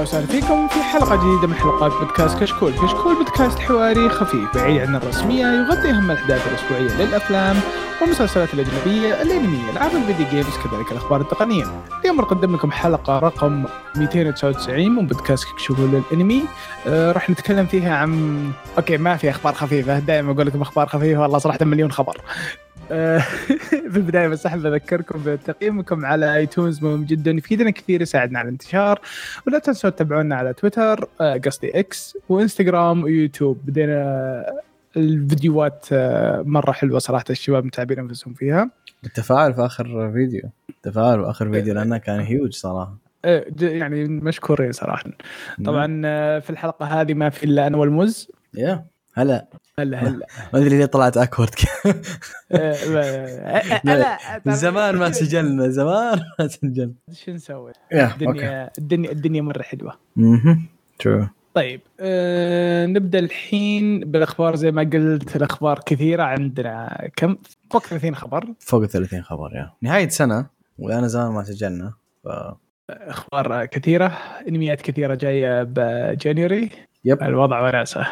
أهلا وسهلا فيكم في حلقة جديدة من حلقات بودكاست كشكول، كشكول بودكاست حواري خفيف بعيد عن الرسمية يغطي أهم الأحداث الأسبوعية للأفلام والمسلسلات الأجنبية، الأنمي، ألعاب ال video games كذلك الأخبار التقنية. اليوم نقدم لكم حلقة رقم 299 من بودكاست كشكول الأنمي، آه راح نتكلم فيها عن okay ما في أخبار خفيفة، دائما أقول لكم أخبار خفيفة والله صراحة مليون خبر. آه، في البداية بس أحب أذكركم بتقييمكم على iTunes مهم جدا. يفيدنا كثير يساعدنا على الانتشار. ولا تنسوا تتابعونا على تويتر آه، قصدي إكس وإنستغرام ويوتيوب. بدينا الفيديوهات آه، مرة حلوة صراحة الشباب متعبين أنفسهم فيها. التفاعل في آخر فيديو. التفاعل في آخر فيديو لأنه كان هيوج صراحة. يعني مشكورين صراحة. طبعا في الحلقة هذه ما في إلا أنا والمز. يا هلا. هلا هلا. ما أدري ليه طلعت awkward من زمان ما سجلنا زمان ما سجلنا. شو نسوي؟ الدنيا الدنيا الدنيا مرة حلوة. أها true طيب أه نبدأ الحين بالأخبار. زي ما قلت الأخبار كثيرة عندنا. كم؟ فوق 30 خبر. فوق 30 خبر يا نهاية سنة وأنا زمان ما سجلنا ف... أخبار كثيرة إنميات كثيرة جاية ب January. yep الوضع وناسة.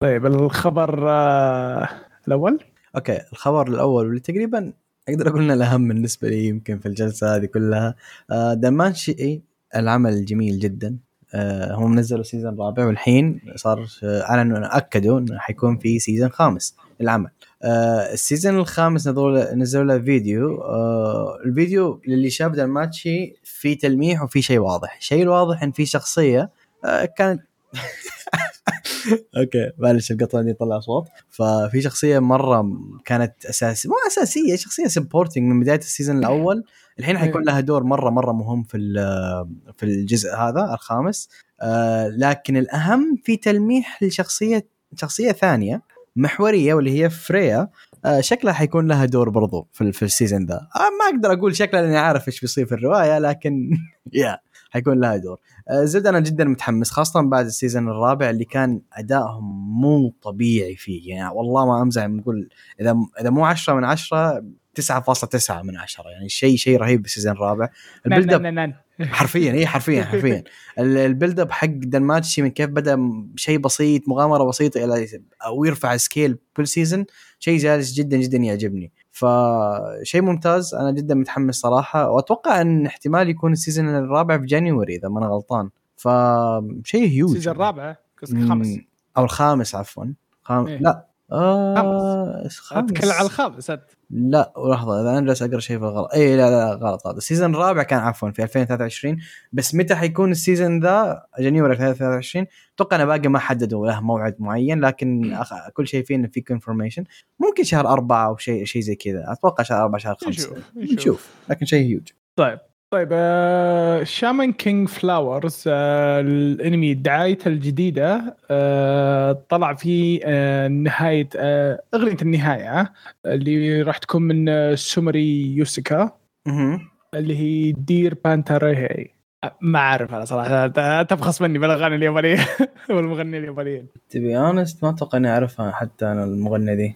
طيب الخبر آه الأول؟ okay الخبر الأول واللي تقريبا أقدر أقول إنه الأهم بالنسبة لي يمكن في الجلسة هذه كلها آه دنماتشي العمل الجميل جدا. آه هم نزلوا season رابع والحين صار أعلنوا أكدوا إنه حيكون في season خامس للعمل. آه ال season الخامس نزلوا له فيديو. آه الفيديو للي شاف دنماتشي في تلميح وفي شيء واضح. الشيء الواضح إن في شخصية آه كانت okay معلش القطعه دي طلع صوت. ففي شخصية مرة كانت اساسيه مو أساسية شخصية supporting من بداية ال season الأول. الحين حيكون لها دور مرة مرة مهم في في الجزء هذا الخامس. آه لكن الأهم في تلميح لشخصية شخصية ثانية محورية واللي هي فريا. آه شكلها حيكون لها دور برضو في, في ال season ذا. آه ما أقدر أقول شكلها لأني عارف إيش بيصير في الرواية لكن yeah حيكون لها دور. آه، زد أنا جدا متحمس خاصة بعد ال season الرابع اللي كان أدائهم مو طبيعي فيه. يعني والله ما أمزح نقول إذا إذا مو 10 من 10 9.9 من 10 يعني شيء شيء رهيب بال season الرابع. ال build up حرفيا اي حرفيا حرفيا. ال build up حق دنماتشي من كيف بدأ شيء بسيط مغامرة بسيطة إلى أو يرفع scale كل season شيء جالس جدا جدا يعجبني. فشيء ممتاز. أنا جدا متحمس صراحة. وأتوقع إن احتمال يكون ال season الرابع في January إذا ما أنا غلطان. فشيء huge ال season الرابع الخامس؟ أو الخامس عفوا. خام... إيه؟ لا. آه خامس. أتكلم على الخامس لا لحظة إذا أنا جالس أقرأ شيء في الغلط. اي لا لا غلط. هذا ال season الرابع كان عفوا في 2023 بس متى حيكون ال season ذا؟ January 2023 أتوقع أنا باقي ما حددوا له موعد معين لكن أخ... كل شيء فيه إنه في confirmation ممكن شهر أربعة أو شيء شيء زي كذا. أتوقع شهر أربعة شهر خمسة. نشوف. لكن شيء هيوج طيب. طيب Shaman King Flowers الانمي دعايته الجديدة آه طلع في آه نهاية آه اغنيه النهاية اللي راح تكون من سومري يوسيكا اللي هي دير بانتاريهي ما أعرف أنا صراحة تبخص مني بالأغاني اليابانية والمغنيين اليابانيين تبي honest ما أتوقع إني أعرفها حتى أنا المغنية دي.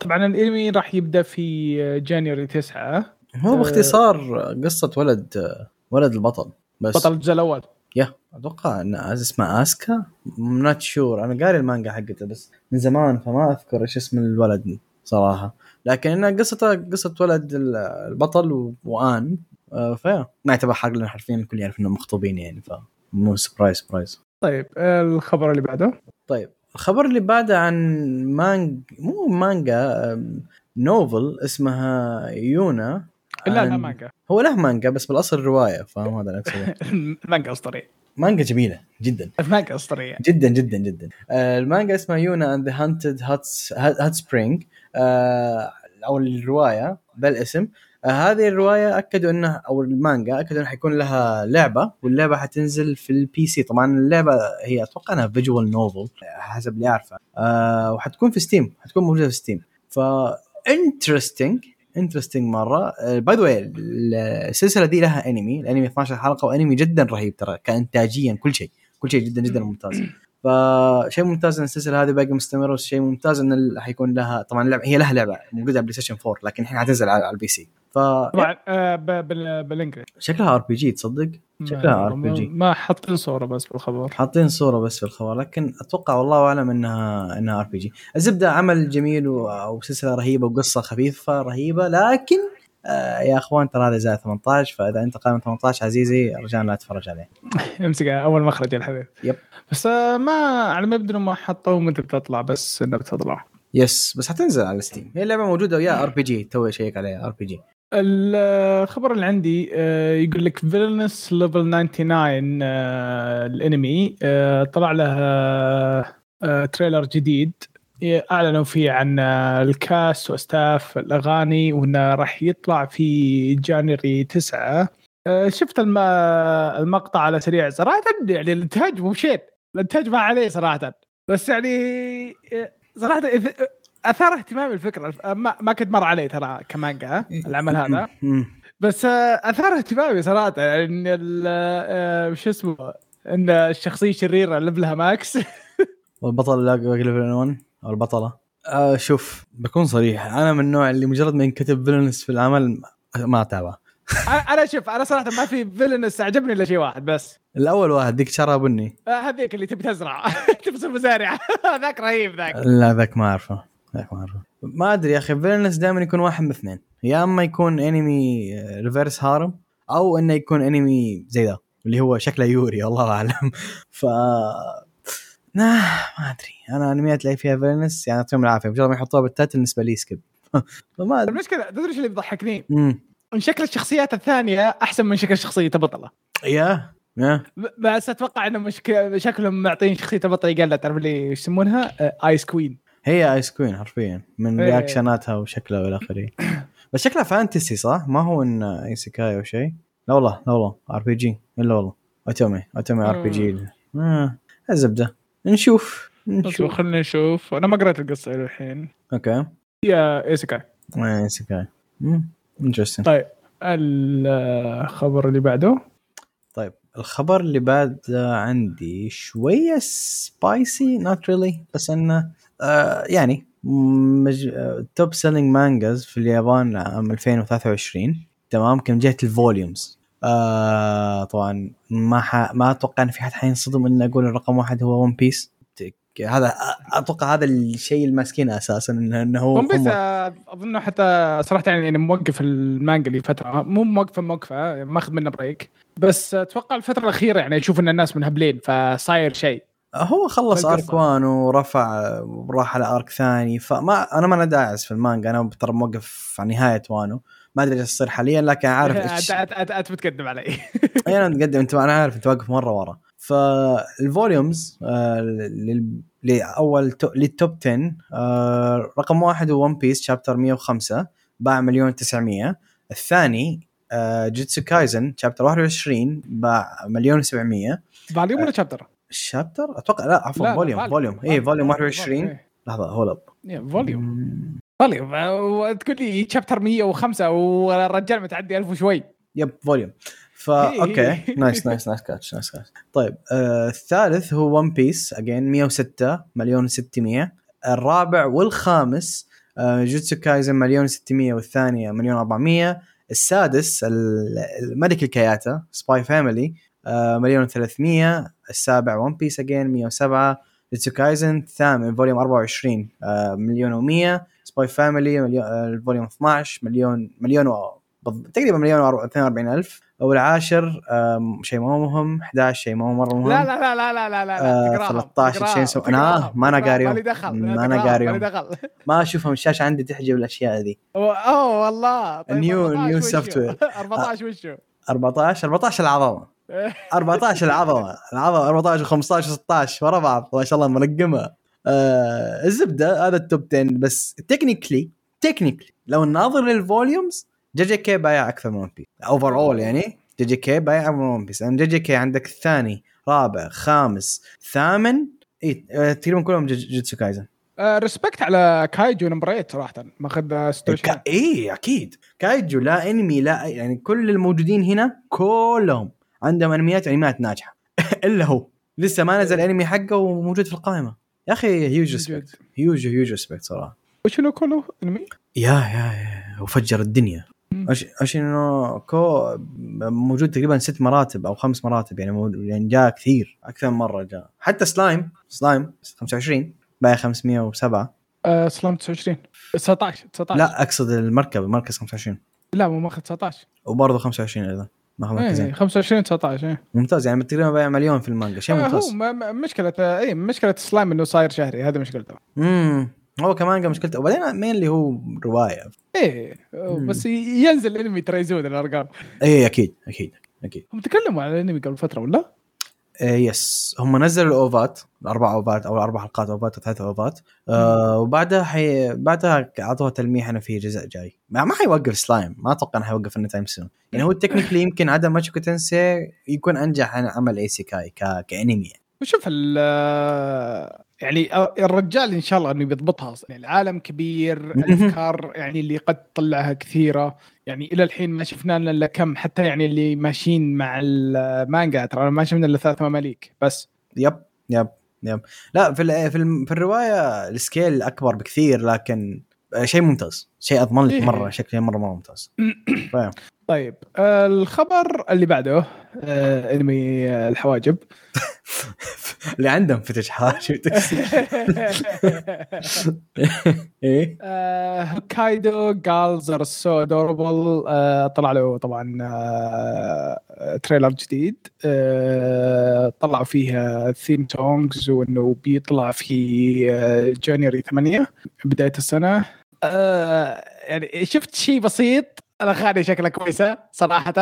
طبعا الانمي راح يبدأ في January 9 هو باختصار قصة ولد ولد البطل بس بطل الجزء الأول. yeah أتوقع إن اسمه آسكا. not sure أنا قاري المانجا حقته بس من زمان فما أذكر إيش اسم الولد صراحة. لكن انها قصته قصة ولد البطل وآن آه، ف yeah. ما يعتبر حرق لأن حرفيا الكل يعرف إنهم مخطوبين يعني فمو surprise surprise طيب الخبر اللي بعده؟ طيب الخبر اللي بعده عن مانج مو مانجا novel اسمها يونا. لا لا مانجا. هو له مانجا بس بالأصل رواية فاهم هذا اللي المانجا أسطورية. مانجا جميلة جدا. المانجا أسطورية. جدا جدا جدا. آه المانجا اسمها Yuuna and the Haunted Hot Springs أو الرواية بالاسم آه هذه الرواية أكدوا إنه أو المانجا أكدوا إنه حيكون لها لعبة واللعبة حتنزل في ال PC طبعا اللعبة هي أتوقع إنها visual novel حسب اللي اعرفه آه وحتكون في ستيم حتكون موجودة في ستيم ف interesting interesting مرة. by the way السلسلة دي لها انمي الانمي 12 حلقة وانمي جدا رهيب ترى كانتاجيا كل شيء. كل شيء جدا جدا ممتاز. فشيء ممتاز إن السلسلة هذه باقي مستمرة وشيء ممتاز إن حيكون لها طبعا اللعبه هي لها لعبة موجوده على بلاي ستيشن 4 لكن الحين حتنزل على ال PC ف طبعا آه، بال English شكلها RPG تصدق؟ شكلها ما- RPG. ما حاطين صورة بس بالخبر. حاطين صورة بس في الخبر لكن أتوقع والله أعلم انها إنها RPG الزبدة عمل جميل وسلسله رهيبة وقصة خفيفة رهيبة لكن يا اخوان ترى هذا زائد 18 فإذا أنت أقل من 18 عزيزي رجاء لا تتفرج عليه. امسكها أول مخرج الحديث yep. بس آه، ما على ما يبدو ما حطوا متى بتطلع بس انها بتطلع. yes بس حتنزل على ستيم هي اللعبة موجودة و yeah RPG تو اشيك عليها RPG الخبر اللي عندي آه، يقول لك Villainess Level 99 آه، الأنمي آه، طلع له آه، trailer جديد. إعلنوا فيه عن آه، ال cast و staff الاغاني وإنه راح يطلع في January 9 آه، شفت الم- المقطع على سريع صراحة يعني الإنتاج مو شين الإنتاج ما عليه صراحة. بس يعني آه، صراحة إذ- أثار اهتمامي الفكرة. الف- ما, كنت مر علي ترى كمانجا العمل هذا. بس آه، أثار اهتمامي صراحة. يعني آه، شو اسمه إن الشخصية الشريره اللي لها max والبطل لا باقي level 1 أو البطلة. آه شوف. بكون صريح أنا من النوع اللي مجرد ما ينكتب villainess في العمل ما أتابعه. أنا- أنا شوف أنا صراحة ما في villainess عجبني إلا شيء واحد بس. الأول واحد ديك شعرها بني آه، هذيك اللي تبي تزرع. تبي تصير مزارع. ذاك رهيب ذاك. لا ذاك ما أعرفه. ذاك ما أعرفه. ما أدري يا أخي villainess دائما يكون واحد من اثنين. يا أما يكون انمي reverse harem أو إنه يكون انمي زي ذا اللي هو شكله يوري الله أعلم. ف ما أدري. أنا انميات اللي فيها villainess يعني يعطيهم العافية. مجرد ما يحطوها بال title بالنسبة لي skip فما أدري. المشكلة تدري إيش اللي بيضحكني؟ ان شكل الشخصيات الثانية أحسن من شكل شخصية البطلة. يا بس أتوقع إنه مشك... شكلهم معطين شخصية البطلة قال تعرف اللي يسمونها؟ آه، ice queen هي ice queen حرفيا من إيه. reaction اتها وشكلها والى آخره. بس شكلها fantasy صح؟ ما هو إن isekai أو شيء. لا والله لا والله RPG إلا والله. otome otome RPG آه، الزبده نشوف نشوف. خلينا نشوف. أنا ما قريت القصة إلى الحين. okay. yeah isekai. ايسيكاي interesting طيب الخبر اللي بعده. طيب الخبر اللي بعد عندي شوية spicy not really بس إنه آه يعني مج... top selling mangas في اليابان عام 2023 تمام؟ كان جهة ال volumes آه طبعا ما ح... ما أتوقع إن في حد حينصدم ان أقول الرقم واحد هو One Piece هذا أتوقع هذا الشيء الماسكينه أساسا إنه إنه هو One Piece آه، اظنه حتى صراحة يعني موقف المانجا لفتره مو موقفه موقفة ماخذ منه break بس أتوقع الفترة الأخيرة يعني أشوف إن الناس منهبلين فصاير شيء. هو خلص. arc 1 ورفع وراح على arc ثاني. فما أنا ما داعس في المانجا. أنا ترى موقف على نهاية وانو. ما أدري إيش يصير حاليا لكن عارف إيش انت بتقدم علي. أنا متقدم انت أنا عارف أنت واقف مرة ورا. فال volumes آه لأول to- لل top 10 آه رقم واحد هو One Piece chapter 105 باع مليون 900 الثاني آه Jujutsu Kaisen chapter 21 باع مليون 700 volume ولا chapter؟ ال chapter أتوقع لا عفوا volume volume اي volume 21 لحظة hold up volume volume آه، تقول لي chapter 105 والرجال متعدي 1000 وشوي. yep volume فا إيه. okay. nice nice nice catch nice catch طيب آه الثالث هو One Piece again 106 مليون 600 الرابع والخامس آه Jujutsu Kaisen مليون 600 والثانية مليون 400 السادس ال- الملك الكياتا Spy Family آه مليون 300 السابع One Piece again 107 جوتسو كايزن الثامن فوليوم 24 آه مليون و100 سباي فاميلي مليون آه الفوليوم 12 مليون مليون و تقريبا مليون و 42 ألف. والعاشر شيء ما هو مهم 11 شيء ما هو مرة مهم. لا لا لا لا لا لا لا آه، تقراهم، 13 تقراهم، شيء سو- أنا ما تقراهم، قاريهم. ما تقراهم، قاريهم. ما أشوفهم الشاشة عندي تحجب الأشياء ذي أوه والله. طيب نيو- 14 نيو؟ سوفت وير. 14 وشو؟ 14 14 العظمة. 14 العظمة. العظمة 14 و15 و16 ورا بعض ما شاء الله منقمة. آه الزبدة هذا ال top 10 بس technically technically لو نناظر لل volumes JJK بايع أكثر من One Piece overall يعني JJK بايع أكثر من One Piece لأن JJK عندك الثاني رابع خامس ثامن. إي آه، تقريبا كلهم Jujutsu Kaisen. respect على Kaiju Number 8 صراحة ماخذ 26 كا... إي أكيد. Kaiju لا انمي لا يعني كل الموجودين هنا كلهم عندهم انميات انميات ناجحة. إلا هو. لسه ما نزل انمي حقه وموجود في القائمة. يا أخي huge respect huge huge respect صراحة. وشنو كله إنمي؟ yeah yeah yeah وفجر الدنيا. Oshi no Ko موجود تقريبا ست مراتب أو خمس مراتب يعني يعني جاء كثير أكثر من مرة جاء. حتى Slime Slime 25 باقي 507 آه سلام 29 19 19 لا أقصد المركب المركز 25 لا مو ماخذ 19 وبرضه 25 أيضا. ماخذ إيه مركزين. 25 19 إيه. ممتاز يعني تقريبا بايع مليون في المانجا شيء آه، هو ممتاز. ما- مشكلة اي مشكلة سلايم إنه صاير شهري هذا مشكلته. امم هو كمان مشكلته. وبعدين مين اللي هو رواية. إيه. بس ينزل انمي ترى يزود الأرقام. اي أكيد أكيد أكيد. هم تكلموا عن الأنمي قبل فترة ولا؟ إيه yes هم نزلوا ال OVA ات الأربع OVA ات أو الأربع حلقات OVA ات أو ثلاث OVA ات. آه وبعدها حي... بعدها أعطوها تلميح إنه في جزء جاي. ما, ما حيوقف سلايم ما أتوقع إنه حيوقف any time soon يعني هو technically يمكن عدا Mushoku Tensei يكون أنجح عن عمل isekai ك... كأنمي. وشوف ال يعني الرجال إن شاء الله إنه بيضبطها. يعني العالم كبير الأفكار يعني اللي قد تطلعها كثيرة. يعني إلى الحين ما شفنا لنا إلا كم حتى يعني اللي ماشيين مع المانجا ترى ما شفنا إلا ثلاث مماليك بس. يب يب يب. لا في ال... في, ال... في الرواية ال scale أكبر بكثير لكن شيء ممتاز. شيء أضمن لك إيه. مرة شكله مرة مرة ممتاز. طيب آه، الخبر اللي بعده آه، أنمي الحواجب. اللي عندهم fetish حاجة إيه. آه، Hokkaido Gals Are Super Adorable طلع له طبعا آه، trailer جديد. آه، طلعوا فيه theme songs وإنه بيطلع في January 8 بداية السنة. يعني شفت شيء بسيط؟ الاغاني شكلها كويسه صراحة.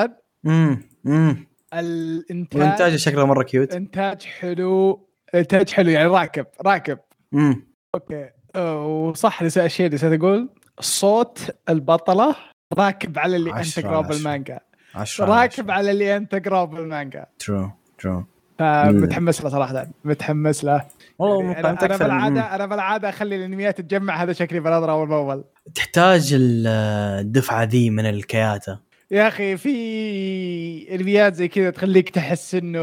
امم امم الانتاج والإنتاج شكله مرة cute إنتاج حلو إنتاج حلو يعني راكب راكب. امم okay. أه، وصح نسيت الشيء نسيت أقول صوت البطلة راكب على اللي أنت تقراه عشرة. بالمانجا 10 راكب على اللي أنت تقراه بالمانجا true true فمتحمس له صراحة متحمس له. والله يعني أنا, أكثر. بالعاده. أنا بالعادة أخلي الأنميات تتجمع هذا شكلي بنظره اول باول تحتاج ال- الدفعة ذي من الكياتا. يا أخي في أنميات زي كذا تخليك تحس إنه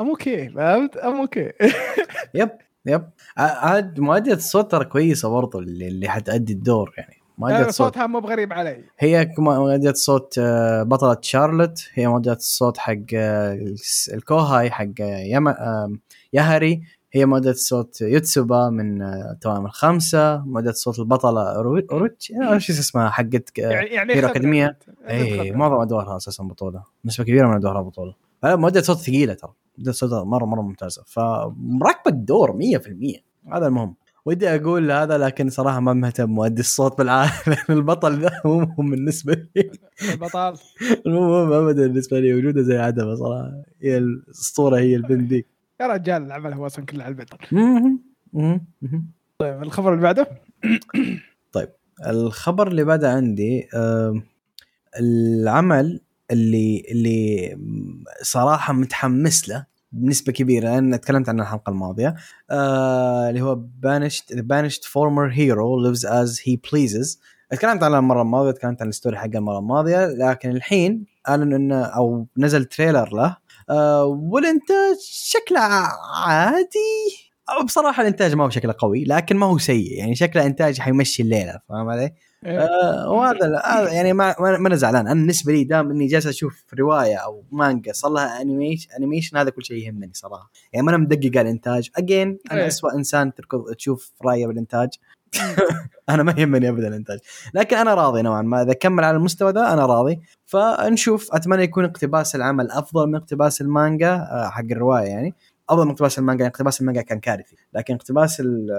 أم okay فهمت؟ أم okay. yep yep. عاد مؤدية الصوت ترى كويسة برضو اللي, اللي حتأدي الدور يعني. مؤدية الصوت صوتها مو بغريب علي. هي مؤدية صوت آه، بطلة شارلوت. هي مؤدية الصوت حق آه، الس- ال kohai حق آه، يماهيري. هي مؤدية صوت يوتسوبا من آه، توام الخمسة مؤدية صوت البطلة أورو- اوروتش آه، شو اسمها حقت آه، يعني هيرو. أكاديمية. اي. معظم أدوارها أساسا بطولة نسبة كبيرة من أدوارها بطولة فلا مؤدية صوت ثقيلة ترى مؤدية صوت مرة مرة ممتازة فمراكبه الدور 100% هذا المهم ودي أقول هذا لكن صراحة ما مهتم مؤدي الصوت بالعالم البطل ذا مو مهم بالنسبة لي البطل مو مهم ابدا بالنسبة لي وجودة زي عدمه صراحة هي الأسطورة هي البنت ذي يا رجال العمل هو أصلا كله على البطل. طيب الخبر اللي بعده؟ الخبر اللي بعده عندي العمل اللي اللي صراحة متحمس له بنسبة كبيرة لأن تكلمت عنه الحلقة الماضية آه اللي هو banished the banished former hero lives as he pleases. تكلمت عنه المرة الماضية تكلمت عن ال story حقه المرة الماضية لكن الحين أعلن إنه أو نزل trailer له والإنتاج شكله عادي. بصراحة الإنتاج ما هو شكله قوي لكن ما هو سيء يعني شكله إنتاج حيمشي الليلة فاهم علي؟ آه وهذا هذا يعني ما ما ما أنا زعلان. أنا بالنسبة لي دام إني جالس أشوف رواية أو مانجا صار لها animation animation هذا كل شيء يهمني صراحة. يعني ما أنا مدقق على الإنتاج. again أنا إيه. اسوء إنسان تركض تشوف رايه بالإنتاج. أنا ما يهمني ابدا الإنتاج. لكن أنا راضي نوعا ما. إذا كمل على المستوى ذا أنا راضي. فنشوف. أتمنى يكون اقتباس العمل أفضل من اقتباس المانجا آه، حق الرواية يعني. أفضل من اقتباس المانجا يعني اقتباس المانجا كان كارثي. لكن اقتباس ال-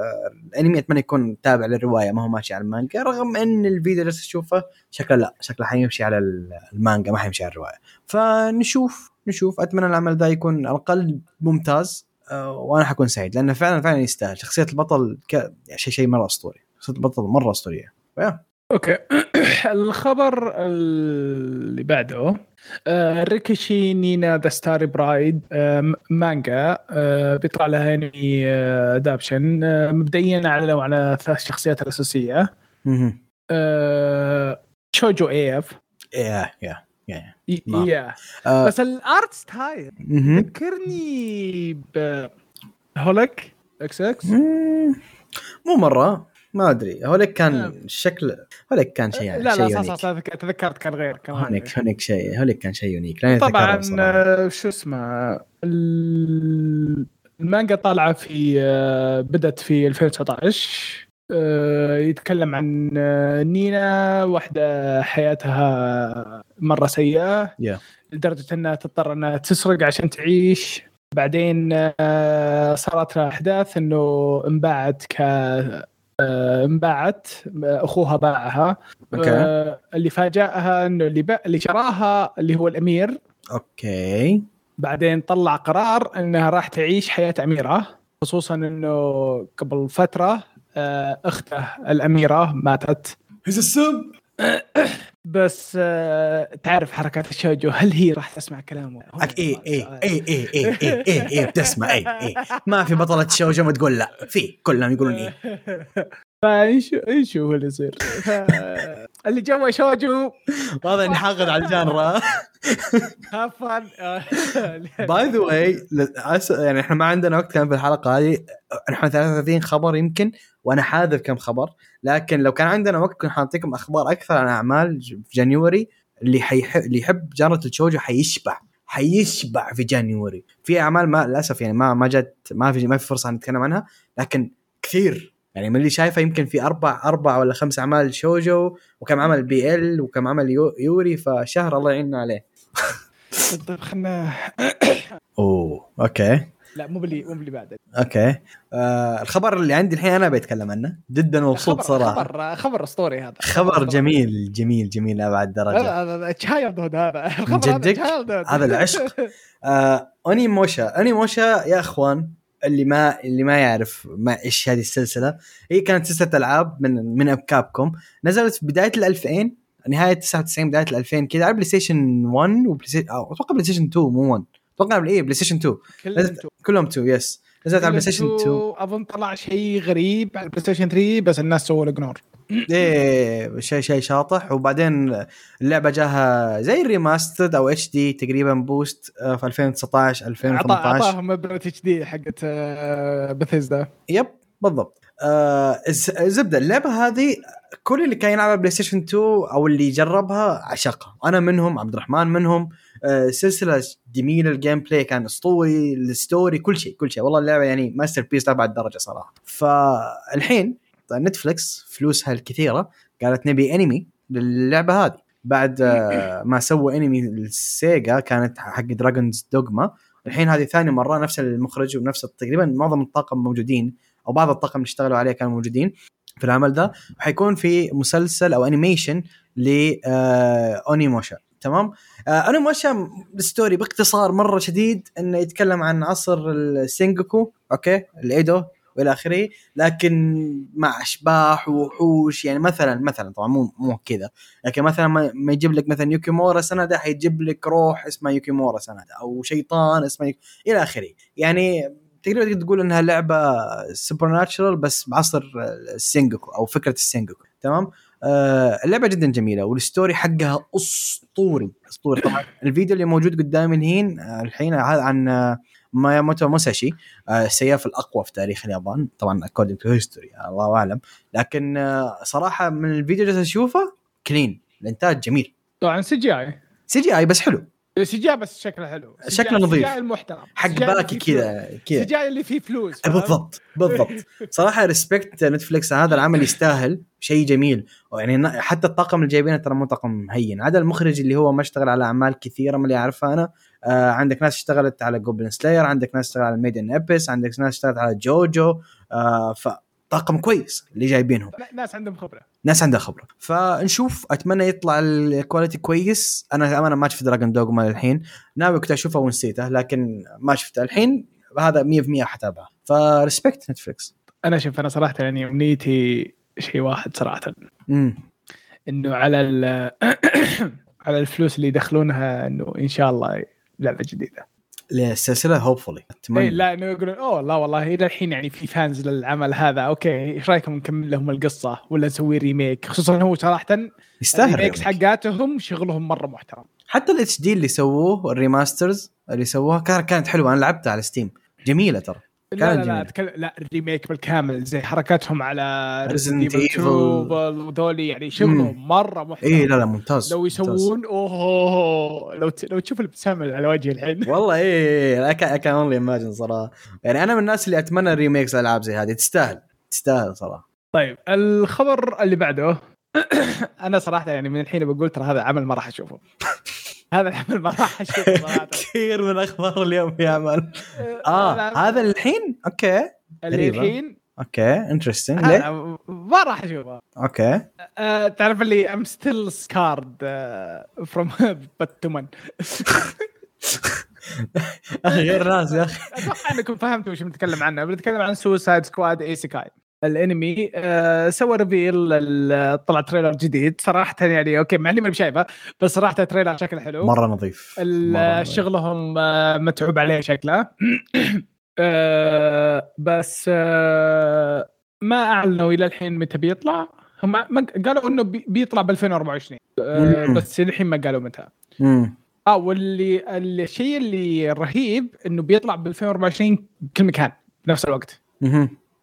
الأنمي أتمنى يكون تابع للرواية ما هو ماشي على المانجا. رغم إن الفيديو اللي تشوفه شكله لا شكله حيمشي على ال- المانجا ما حيمشي على الرواية. فنشوف نشوف. أتمنى العمل ذا يكون على الأقل ممتاز. آه، وأنا حكون سعيد لأنه فعلا فعلا يستاهل شخصية البطل ك... يعني شيء شيء مرة أسطوري شخصية البطل مرة أسطورية. Okay الخبر اللي بعده آه، ريكيشي نينا the Starry Bride آه، مانجا آه، بيطلع لها انمي آه، adaptation آه، مبدئيا اعلنوا على ثلاث شخصيات الاساسيه. آه، shoujo اي إف yeah yeah يعني ي- ما. yeah آه. بس ال art style. ذكرني ب هوليك إكس إكس. مو مرة ما أدري. هوليك كان نعم. شكل هوليك كان شيء لا شيء لا صح صح صح تذك- تذكرت كان غير كان غير. هوليك هوليك شيء هوليك كان شيء unique طبعا. آه، شو اسمه ال- المانجا طالعة في آه، بدأت في 2019 آه، يتكلم عن آه، نينا واحدة حياتها مرة سيئة. Yeah. لدرجة إنها تضطر إنها تسرق عشان تعيش. بعدين آه، صارت لها أحداث إنه انباعت ك آه، انباعت آه، أخوها باعها. آه، اللي فاجأها إنه اللي. اللي شراها اللي هو الأمير. okay بعدين طلع قرار إنها راح تعيش حياة أميرة. خصوصا إنه قبل فترة آه، أخته الأميرة ماتت. He's السب بس آه، تعرف حركات ال shoujo هل هي راح تسمع كلامه؟ اي اي اي اي اي اي اي اي اي بتسمع اي اي ما في بطلة shoujo ما تقول لا. في كلهم يقولون إيش هو اللي يصير؟ اللي جوا shoujo. واضح اني حاقد على ال genre. هافان by the way يعني إحنا ما عندنا وقت كان في الحلقة هذه. إحنا 33 خبر يمكن. وأنا حاذف كم خبر لكن لو كان عندنا وقت كنا حنعطيكم أخبار أكثر عن أعمال في January اللي حيحب اللي يحب genre ة ال shoujo حيشبع حيشبع في January. في أعمال ما للأسف يعني ما ما جت ما في ما في فرصة نتكلم عنها لكن كثير. يعني من اللي شايفه يمكن في أربع أربع ولا خمس أعمال shoujo وكم عمل BL وكم عمل يو yuri فشهر الله يعيننا عليه. طيب خلنا أوه okay. لا مو باللي مو باللي بعد okay. آه الخبر اللي عندي الحين أنا بتكلم عنه. جدا مبسوط خبر- صراحة. خبر خبر اسطوري هذا. خبر جميل جميل جميل لابعد درجة. هذا هذا childhood هذا. الخبر هذا جدك؟ childhood. هذا العشق. آه Onimusha Onimusha يا أخوان اللي ما اللي ما يعرف ما إيش هذه السلسلة. هي كانت سلسلة ألعاب من من كابكوم. نزلت في بداية ال 2000 نهايه 99 بداية ال 2000 كذا على بلاي ستيشن 1 وبلاي ستيشن أتوقع بلاي ستيشن 2 مو 1 أتوقع إيه بلاي ستيشن 2 كلهم نزلت two. كلهم 2 yes نزلت على بلاي ستيشن كلهم 2 two. أظن طلع شيء غريب على البلاي ستيشن 3 بس الناس سووا ignore إيه شيء شيء شاطح. وبعدين اللعبة جاها زي ال remastered أو HD تقريبا boost آه، في 2019 2018 أعطاهم ابره HD حقت آه، بثيزدا yep بالضبط. آه الز- الزبدة اللعبة هذه كل اللي كان يلعب بلاي ستيشن 2 أو اللي جربها عشقها أنا منهم عبد الرحمن منهم آه سلسلة جميلة ال gameplay كان أسطوري ال story كل شيء كل شيء. والله اللعبة يعني masterpiece لأبعد درجة صراحة. فالحين نتفلكس فلوسها الكثيرة قالت نبي انمي للعبة هذه. بعد آه، ما سووا انمي ال CGI كانت حق دراجونز دوغما الحين هذه ثاني مرة نفس المخرج ونفس تقريبا معظم الطاقم موجودين أو بعض الطاقم اللي اشتغلوا عليه كانوا موجودين في العمل ذا وحيكون في مسلسل أو animation ل آه، Onimusha تمام؟ آه، Onimusha ال story باختصار مرة شديد إنه يتكلم عن عصر السينجوكو okay؟ الإيدو وإلى آخره. لكن مع أشباح ووحوش يعني مثلا مثلا طبعا مو مو كذا. لكن مثلا ما يجيب لك مثلا يوكيمورا سندا حيجيب لك روح اسمها يوكيمورا سندا أو شيطان اسمه يوك... إلى آخره. يعني تقدر تقدر تقول إنها لعبة supernatural بس بعصر السينجوكو أو فكرة السينجوكو تمام؟ اللعبة جدا جميلة وال story حقها أسطوري. أسطوري طبعا. الفيديو اللي موجود قدامي الحين آه الحين هذا عن آه مياموتو موساشي آه السياف الأقوى في تاريخ اليابان. طبعا according to history الله أعلم. لكن آه صراحة من الفيديو اللي أشوفه clean الإنتاج جميل. طبعا سي جي آي. سي جي آي بس حلو. اي بس شكله حلو. شكله نظيف. CGI محترم. حق باكي كذا. كذا. اي اللي فيه فلوس فاهم؟ بالضبط بالضبط. صراحة respect نتفلكس هذا العمل يستاهل شيء جميل. يعني حتى الطاقم اللي جايبينه ترى مو طاقم هين. عدا المخرج اللي هو ما اشتغل على أعمال كثيرة من اللي أعرفها أنا. آه عندك ناس اشتغلت على Goblin Slayer عندك ناس اشتغلت على Made in Abyss عندك ناس اشتغلت على جوجو آه فطاقم كويس اللي جايبينهم ناس عندهم خبرة. ناس عندها خبرة. فنشوف أتمنى يطلع ال quality كويس. أنا امانه ما شفت دراجون دوغما الحين. ناوي كنت أشوفه ونسيته لكن ما شفته الحين. هذا 100% حتابعه ف respect نتفلكس أنا شوف أنا صراحة يعني أمنيتي شيء واحد صراحة. امم إنه على على الفلوس اللي يدخلونها إنه إن شاء الله لعبة جديدة. للسلسلة hopefully اي اتمنى لا إنه يقولون أوه لا والله إلى الحين يعني في fans للعمل هذا. okay إيش رأيكم نكمل لهم القصة ولا نسوي remake خصوصا هو صراحة يستاهل ال remakes remake. حقاتهم شغلهم مرة محترم. حتى ال HD اللي سووه ال remasters اللي سووها كان- كانت حلوة. أنا لعبتها على ستيم جميلة ترى. لا لا لا. أتكلم لا ال remake بالكامل زي حركاتهم على Evil. 2 وذولي يعني شغلهم مرة محترم. اي لا لا ممتاز لو ممتاز. يسوون اوه لو ت... لو تشوف الابتسامه على وجهي الحين والله I I can only imagine صراحة. يعني أنا من الناس اللي أتمنى remakes العاب زي هذه. تستاهل تستاهل صراحة. طيب الخبر اللي بعده. أنا صراحة يعني من الحين بقول ترى هذا عمل ما راح أشوفه. هذا العمل ما راح اشوفه صراحة كثير من أخبار اليوم يا عمل آه هذا الحين؟ okay. اللي. الحين؟ okay interesting ليه؟ ما راح أشوفه. okay. آه، تعرف اللي I'm still scarred from Batman أخي غير ناس يا أخي. أتوقع إنكم فهمتوا وش بنتكلم عنه. بنتكلم عن Suicide Squad Isekai الانمي. آه سوى reveal طلع trailer جديد. صراحة يعني okay مع إني ماني شايفه بس صراحة trailer شكله حلو. مرة نظيف. مرة نظيف. شغلهم آه، متعوب عليه شكله. آه، بس آه، ما اعلنوا إلى الحين متى بيطلع. هم ما قالوا إنه بي- بيطلع ب 2024 آه،. بس الحين ما قالوا متى. آه واللي الشيء اللي رهيب إنه بيطلع ب 2024 بكل مكان بنفس الوقت.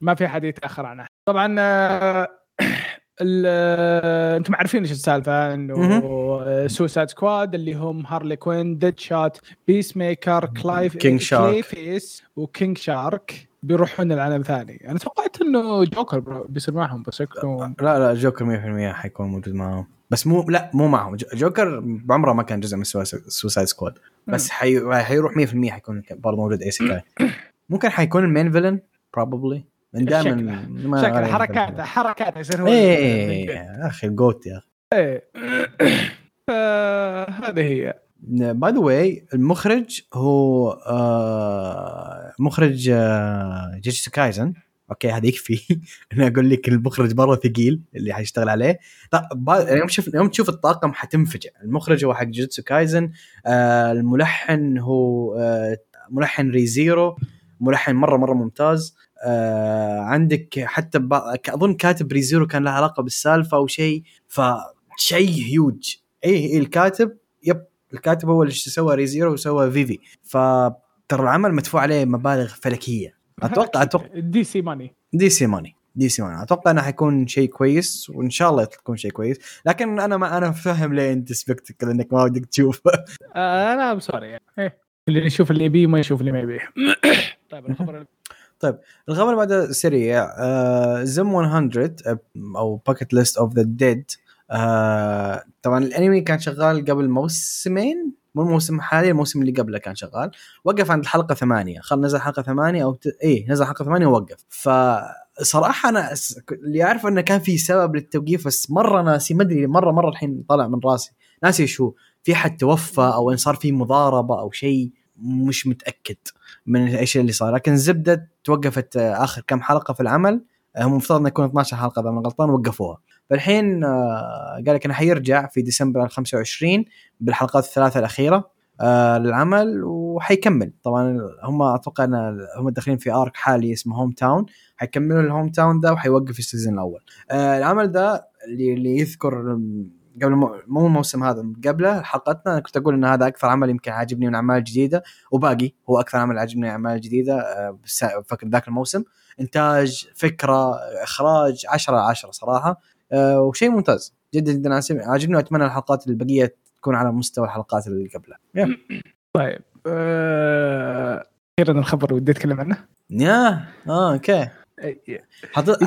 ما في أحد يتأخر عنه طبعا آه، آه، أنتم عارفين إيش السالفة إنه Suicide Squad اللي هم هارلي كوين ديد شوت بيس ميكر كلايف Shark. كلاي فيس وكينج شارك بيروحون لعالم ثاني أنا توقعت إنه جوكر بيصير معهم بس لا لا جوكر 100% حيكون موجود معاهم بس مو لا مو معهم. جو- جوكر بعمره ما كان جزء من Suicide Squad بس حي... حيروح 100% حيكون برضه موجود Isekai ممكن حيكون ال main villain probably من دائما شكله. حركاته حركاته يصير هو إيه يا أخي ال GOAT يا أخي. إيه. فهذه هي. by the way المخرج هو آه مخرج آه Jujutsu Kaisen okay هذا يكفي. أنا أقول لك المخرج مرة ثقيل اللي حيشتغل عليه. با- يوم تشوف يوم تشوف الطاقم حتنفجع. المخرج هو حق جيجيتسو كايزن آه الملحن هو آه ملحن ريزيرو ملحن مرة مرة ممتاز. آه عندك حتى. أظن كاتب ريزيرو كان له علاقة بالسالفة أو شيء فشيء هيوج اي إيه الكاتب yep الكاتب هو اللي سوى ريزيرو وسوى فيفي. فترى العمل مدفوع عليه مبالغ فلكية. أتوقع أتوقع DC money DC money DC money أتوقع إنه حيكون شيء كويس وإن شاء الله يكون شيء كويس. لكن أنا ما أنا فاهم ليه أنت skeptical انك ما ودك تشوف آه أنا sorry يعني. اللي يشوف اللي يبيه ما يشوف اللي ما يبيه. طيب الخبر الخبر اللي بعده سريع آه Zom 100 آه، أو Bucket List of the Dead طبعا الأنمي كان شغال قبل موسمين مو الموسم الحالي الموسم اللي قبله كان شغال وقف عند الحلقة ثمانية خل نزل حلقة ثمانية أو ت... إيه نزل حلقة ثمانية ووقف. فصراحة أنا اللي اعرف إنه كان في سبب للتوقيف بس مرة ناسي ما أدري مرة مرة الحين طالع من راسي ناسي شو في حد توفى أو إن صار في مضاربة أو شيء مش متأكد. من إيش اللي صار لكن زبدة توقفت آخر كم حلقة في العمل آه، هم المفترض إنه يكون 12 حلقة إذا ما غلطان وقفوها. فالحين آه، قال لك إنه حيرجع في ديسمبر 25 بالحلقات الثلاثة الأخيرة آه، للعمل وحيكمل. طبعا هم أتوقع إن هم داخلين في آرك حالي اسمه هوم تاون حيكملون ال hometown ده وحيوقف ال season الأول. العمل ده اللي, يذكر قبل مو مو الموسم هذا قبله حلقتنا أنا كنت أقول إن هذا أكثر عمل يمكن عاجبني من أعمال جديدة وباقي هو أكثر عمل عجبني من أعمال جديدة آه، فكر ذاك الموسم. إنتاج فكرة إخراج 10 على 10 صراحة آه، وشيء ممتاز جدا جدا عاجبني- عاجبني وأتمنى الحلقات البقيه تكون على مستوى الحلقات اللي قبلها طيب آه، أخيرا الخبر اللي ودي أتكلم عنه. yeah آه okay. إيه. حطيت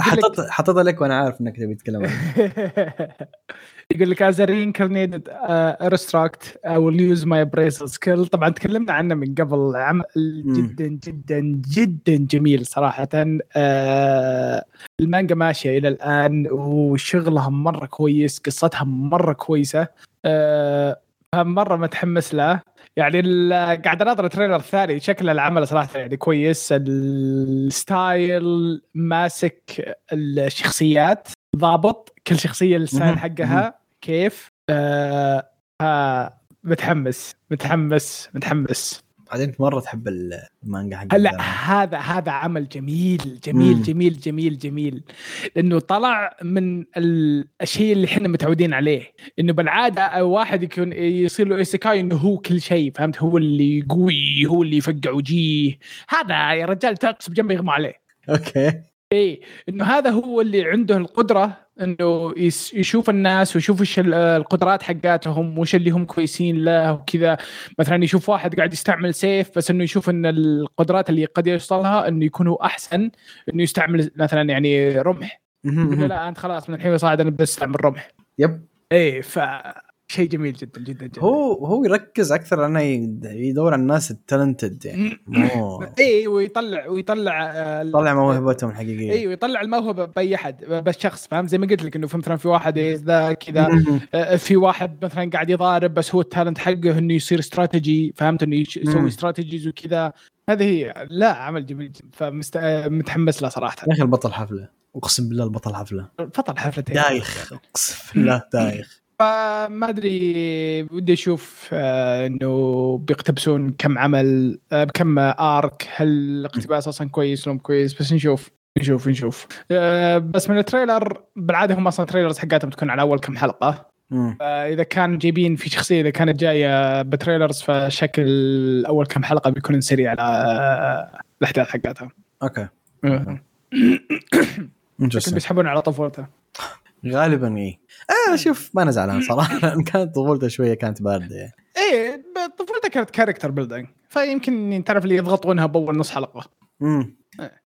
حطيت لك وأنا عارف إنك تبي تتكلم عنها يقول لك As a Reincarnated Aristocrat I'll Use My Appraisal Skill طبعا تكلمنا عنه من قبل. عمل جدا جدا جدا جميل صراحة. آه المانجا ماشية إلى الآن وشغلها مرة كويس قصتها مرة كويسة. آه مرة متحمس له. يعني قاعد أناظر ال trailer الثاني شكل العمل صراحة يعني كويس. ال style ماسك الشخصيات. ضابط كل شخصية ال style. حقها. كيف؟ آه آه متحمس. متحمس. متحمس. عاد أنت مرة تحب المانجا حق هلا هذا هذا عمل جميل جميل مم. جميل جميل جميل. لأنه طلع من الشيء اللي إحنا متعودين عليه. إنه بالعادة واحد يكون يصير له isekai إنه هو كل شيء فهمت؟ هو اللي قوي هو اللي يفقع وجيه هذا يا رجال تقص بجنبه يغمى عليه. okay. إيه إنه هذا هو اللي عنده القدرة إنه يشوف الناس ويشوف إيش ال- القدرات حقاتهم وش اللي هم كويسين له وكذا. مثلا يشوف واحد قاعد يستعمل سيف بس إنه يشوف إن القدرات اللي قد يوصلها إنه يكون هو أحسن إنه يستعمل مثلا يعني رمح. لا أنت خلاص من الحين صاعد أنا بستعمل رمح. yep. إيه ف شيء جميل جدا جدا جدا. هو هو يركز أكثر إنه يد- يدور على الناس ال talented يعني. مو إيه ويطلع ويطلع آه، ال- طلع موهبتهم الحقيقية. أيوه يطلع الموهبة بأي أحد بس شخص فاهم؟ زي ما قلت لك إنه مثلا في واحد إيه ذا كذا. آه، في واحد مثلا قاعد يضارب بس هو ال talent حقه إنه يصير استراتيجي فهمت؟ إنه. يسوي strategies وكذا. هذه هي لا عمل جميل فمتحمس له صراحة. يا أخي البطل حفلة. أقسم بالله البطل حفلة. فطل حفلتين دايخ أقسم بالله دايخ. فما أدري ودي أشوف آه، إنه بيقتبسون كم عمل آه، كم arc هل الاقتباس أصلا كويس ولا كويس؟ بس نشوف نشوف نشوف. آه، بس من ال trailer بالعادة هم أصلا trailers حقاتهم تكون على أول كم حلقة. مم. فاذا كان جايبين في شخصية إذا كانت جاية ب trailers فشكل أول كم حلقة بيكون سريع على الأحداث حقاتها okay. بيسحبون على طفولته. غالبا اي آه شوف ما أنا زعلان صراحة. لأن كانت طفولته شوية كانت باردة يعني. إيه طفولته كانت character building فيمكن تعرف اللي يضغطونها بأول نص حلقة. مم.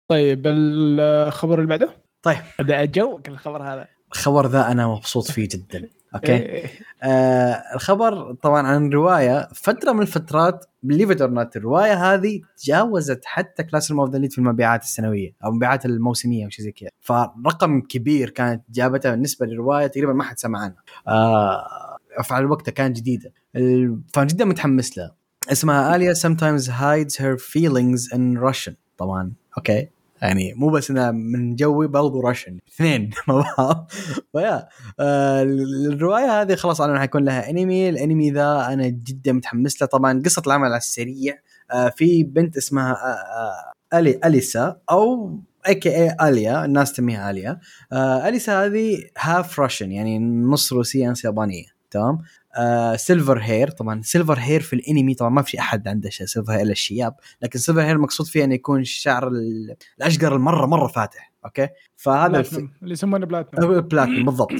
طيب الخبر اللي بعده؟ طيب. بدا الجو الخبر هذا. الخبر ذا أنا مبسوط فيه جدا. okay? إيه. آه الخبر طبعا عن رواية فترة من الفترات believe it or not الرواية هذه تجاوزت حتى Class of the في المبيعات السنوية أو المبيعات الموسمية أو شيء زي كذا. فرقم كبير كانت جابتها بالنسبة للرواية تقريبا ما حد سمع عنها. آه فعلى وقتها كانت جديدة. ال- فجدا متحمس لها. اسمها Alya sometimes hides her feelings in Russian طبعا. okay؟ يعني مو بس انها من جوي برضو Russian اثنين مع بعض. ف yeah. آه، الرواية هذه خلاص اعلنوا حيكون لها انمي الانمي ذا أنا جدا متحمس له. طبعا قصة العمل على السريع. آه، في بنت اسمها آه، آه، ألي أليسا أو AKA أليا. الناس تسميها أليا. آه، أليسا هذه half Russian يعني نص روسية نص يابانية. تمام؟ آه silver hair طبعا silver hair في الانمي طبعا ما في أحد عنده شيء silver hair الا الشياب لكن silver hair مقصود فيه إنه يكون الشعر ال- الاشقر المرة مرة فاتح okay؟ فهذا الف... بلاتنم اللي يسمونه بلاتنم بلاتين بالضبط.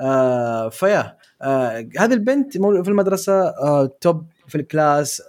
آه ف yeah آه هذه البنت في المدرسة آه top في ال class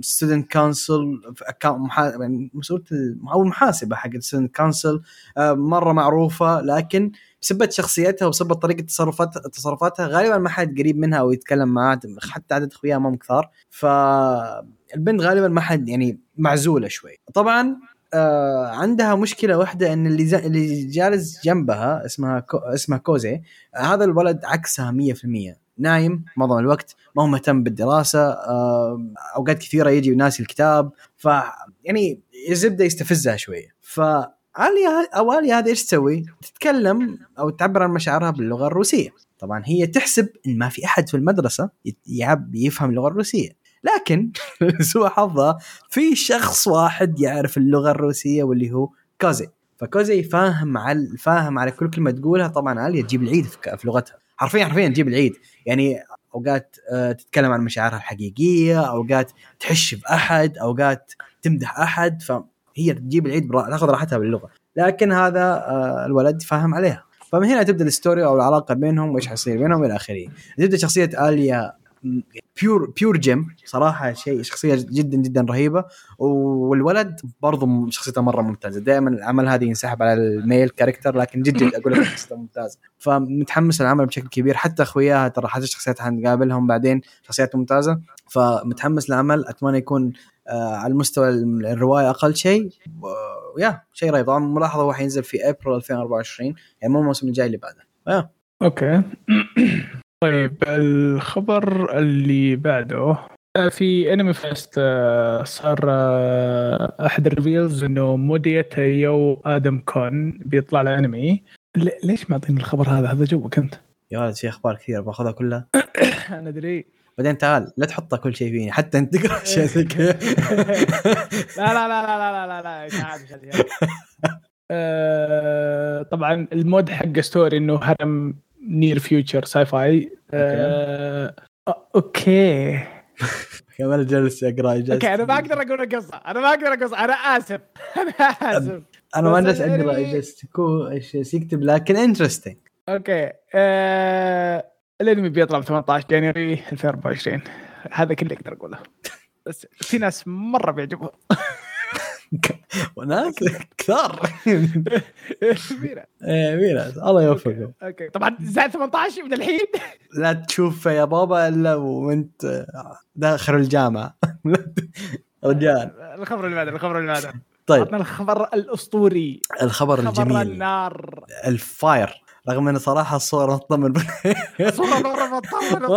student council الم- أو المحاسبه حق ال student council آه مرة معروفة لكن بسبة شخصيتها وبسبة طريقة تصرفات تصرفاتها غالبا ما حد قريب منها أو يتكلم معها حتى عدد اخوياها ما كثار. فالبنت غالبا ما حد يعني معزولة شوي. طبعا آه عندها مشكلة واحدة إن اللي زا... اللي جالس جنبها اسمها كو... اسمها كوزي آه هذا الولد عكسها 100% نايم معظم الوقت ما هو مهتم بالدراسة آه أوقات كثيرة يجي ناسي الكتاب. ف يعني الزبدة يستفزها شوية. ف عليا أو عليا هذه إيش تسوي؟ تتكلم أو تعبر عن مشاعرها باللغة الروسية. طبعا هي تحسب إن ما في أحد في المدرسة يعب يفهم اللغة الروسية. لكن سوء حظها في شخص واحد يعرف اللغة الروسية واللي هو كوزي. فكوزي فاهم على فاهم على كل كلمة تقولها. طبعا عاليه تجيب العيد في لغتها. حرفيا حرفيا تجيب العيد. يعني أوقات آه، تتكلم عن مشاعرها الحقيقية أوقات تحش بأحد أوقات تمدح أحد. فهي تجيب العيد برا... تاخذ راحتها باللغة. لكن هذا آه، الولد فاهم عليها. فمن هنا تبدأ ال story أو العلاقة بينهم وإيش حيصير بينهم إلى آخره. تبدأ شخصية آليا pure pure gem صراحة شيء شخصية جدا جدا رهيبة. والولد برضه شخصيته مرة ممتازة. دائما العمل هذا ينسحب على ال male character لكن جد جد أقول لك شخصيته ممتازة. فمتحمس العمل بشكل كبير. حتى أخوياها ترى حتى الشخصيات حنقابلهم بعدين شخصيات ممتازة. فمتحمس للعمل أتمنى يكون على المستوى الرواية أقل شيء. ويا شيء رهيب طبعا ملاحظة هو حينزل في ابريل 2024 يعني مو الموسم الجاي اللي بعده. يا. أوكي. طيب الخبر اللي بعده آه، في Anime Fest آه، صار آه، أحد ال reveals إنه مودية يو آدم كون بيطلع له انمي ليش معطيني الخبر هذا؟ هذا joke أنت. يا ولد في أخبار كثير باخذها كلها. أنا أدري. بعدين تعال لا تحطها كل شيء فيني حتى أنت تقرأ اشياء زي كذا. لا لا لا لا لا لا لا. آه، طبعا المود حق story إنه harem near future sci-fi آه، أوكي. كمان جالس أقرأ أوكي أنا ما أقدر أقول القصة أنا ما أقدر أقول أنا آسف أنا آسف. أنا ما جالس أقرأ جالس تكون إيش يكتب لكن interesting أوكي آه... الانمي بيطلع ب 18 January 2024 هذا كله أقدر أقوله. بس في ناس مرة بيعجبهم. وناس كثار. في ناس الله يوفقهم أوكي طبعا زائد 18 من الحين. لا تشوف يا بابا إلا وأنت داخل الجامعة. رجال. الخبر اللي بعده الخبر اللي بعده. طيب. عطنا الخبر الأسطوري. الخبر خبر الجميل. النار. ال fire. رغم انه صراحة صورة مره بتطول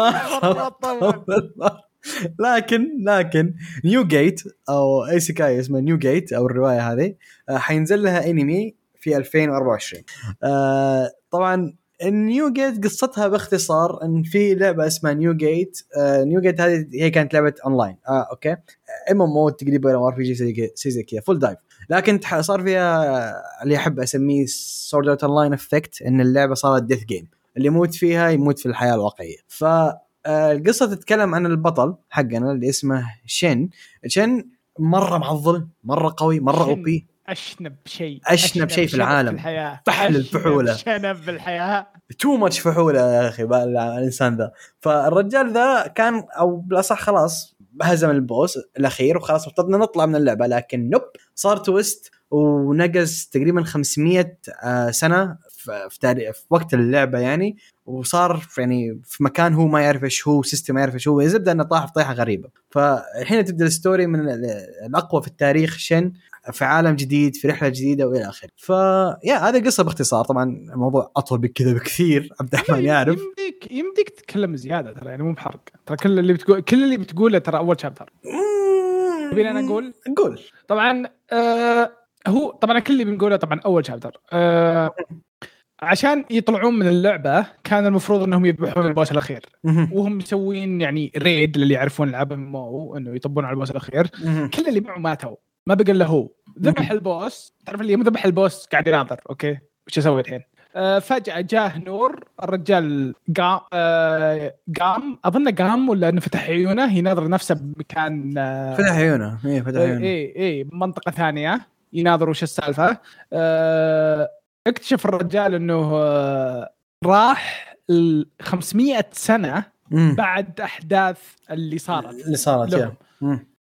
لكن لكن New Gate أو isekai اسمه New Gate أو الرواية هذه آه، حينزل لها أنمي في 2024 آه، طبعا ال New Gate قصتها باختصار إن في لعبة اسمها New Gate آه، New Gate هذه هي كانت لعبة اونلاين آه أوكي. MMO تقريبا ولا RPG زي كذا- full dive لكن صار فيها آه، اللي أحب أسميه Sword Art Online effect إن اللعبة صارت death game اللي يموت فيها يموت في الحياة الواقعية. ف آه، القصة تتكلم عن البطل حقنا اللي اسمه شن شن مرة معضل مرة قوي مرة شن. OP أشنب شيء أشنب شيء في العالم. فحل الفحولة. شنب في الحياة too much فحولة يا أخي الإنسان ذا. فالرجال ذا كان أو بالأصح خلاص هزم ال boss الأخير وخلاص افترضنا نطلع من اللعبة لكن نوب صار twist ونقز تقريبا 500 آه، سنة في تاريخ في وقت اللعبة يعني. وصار في يعني في مكان هو ما يعرف إيش هو system ما يعرف إيش هو يزبد إنه طاح في طيحة غريبة. فالحين تبدأ ال story من ال- الأقوى في التاريخ شن؟ في عالم جديد في رحلة جديدة وإلى آخره. ف يا هذه القصة باختصار. طبعا الموضوع أطول بكذا بكثير عبد الرحمن يعرف يمديك يمديك تتكلم زيادة ترى يعني مو بحرق. ترى كل اللي بتقول كل اللي بتقوله ترى أول شابتر تبيني أنا أقول؟ قول. طبعا آه هو طبعا كل اللي بنقوله طبعا أول شابتر آه عشان يطلعون من اللعبة كان المفروض إنهم يذبحون البوس الأخير. وهم مسوين يعني ريد للي يعرفون العاب مو إنه يطبون على البوس الأخير. كل اللي معه ماتوا. ما بقى إلا هو. ذبح ال boss. تعرف اللي ذبح ال boss قاعد يناظر. أوكي. وش أسوي الحين؟ آه فجأة جاه نور الرجال قام آه قام. أظن قام ولا انه فتح عيونه يناظر نفسه بمكان آه فتح عيونه. إيه فتح اي عيونه. اي اي منطقة ثانية. يناظر وش السالفة. آه اكتشف الرجال إنه آه راح ال 500 سنه. بعد أحداث اللي صارت. اللي صارت.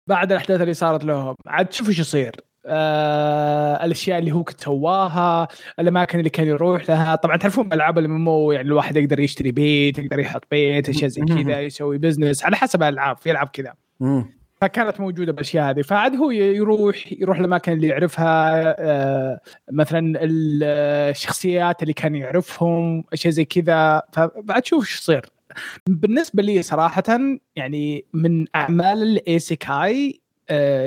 بعد الأحداث اللي صارت لهم. عاد شوف إيش يصير. آه الأشياء اللي هو كنت سواها الأماكن اللي كان يروح لها. طبعا تعرفون ألعاب الأم يعني الواحد يقدر يشتري بيت يقدر يحط بيت أشياء زي. كذا يسوي بزنس على حسب الألعاب. في ألعاب كذا. فكانت موجودة بالأشياء هذه. فعاد هو يروح يروح الأماكن اللي يعرفها. آه، مثلا الشخصيات اللي كان يعرفهم أشياء زي كذا. فبعد شوف إيش يصير. بالنسبة لي صراحة يعني من أعمال ال isekai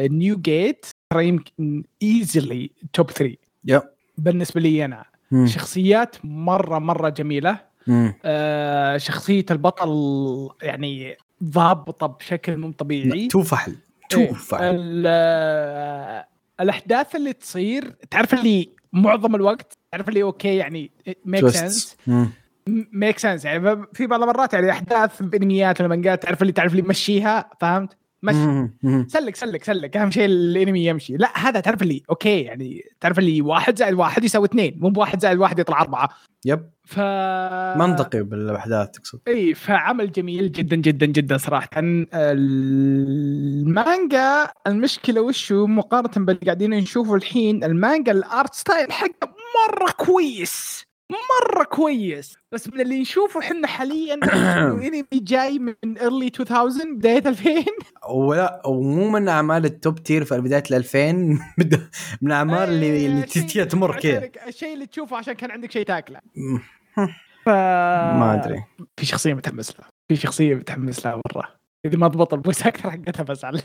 New Gate ترى يمكن easily top 3 yep. بالنسبة لي أنا مم. شخصيات مرة مرة جميلة مم. آه، شخصية البطل يعني ضابطة بشكل مو طبيعي too فحل إيه، too فحل آه، الأحداث اللي تصير تعرف اللي معظم الوقت تعرف اللي أوكي يعني make sense. make sense يعني في بعض المرات يعني أحداث بإنميات ولا مانجات تعرف اللي تعرف اللي يمشيها فهمت؟ مشي. سلك سلك سلك. أهم شيء الإنمي يمشي. لا هذا تعرف اللي أوكي يعني تعرف اللي واحد زائد واحد يساوي اثنين. مو بواحد زائد واحد يطلع أربعة. yep. ف منطقي بالأحداث تقصد. إي فعمل جميل جدا جدا جدا صراحة. المانجا المشكلة وشو؟ مقارنة باللي قاعدين نشوفه الحين المانجا ال art style حقه مرة كويس. مرة كويس. بس من اللي نشوفه إحنا حاليا انمي جاي من early 2000 بداية 2000 ولا ومو من أعمال ال top tier في بداية ال 2000 بدا- من الأعمال اللي اللي شيء- تي- تمر كذا الشيء اللي تشوفه عشان كان عندك شيء تاكله. ف ما أدري. في شخصية متحمس لها. في شخصية متحمس لها مرة. إذا ما ضبط ال boss أكثر حقتها بزعل.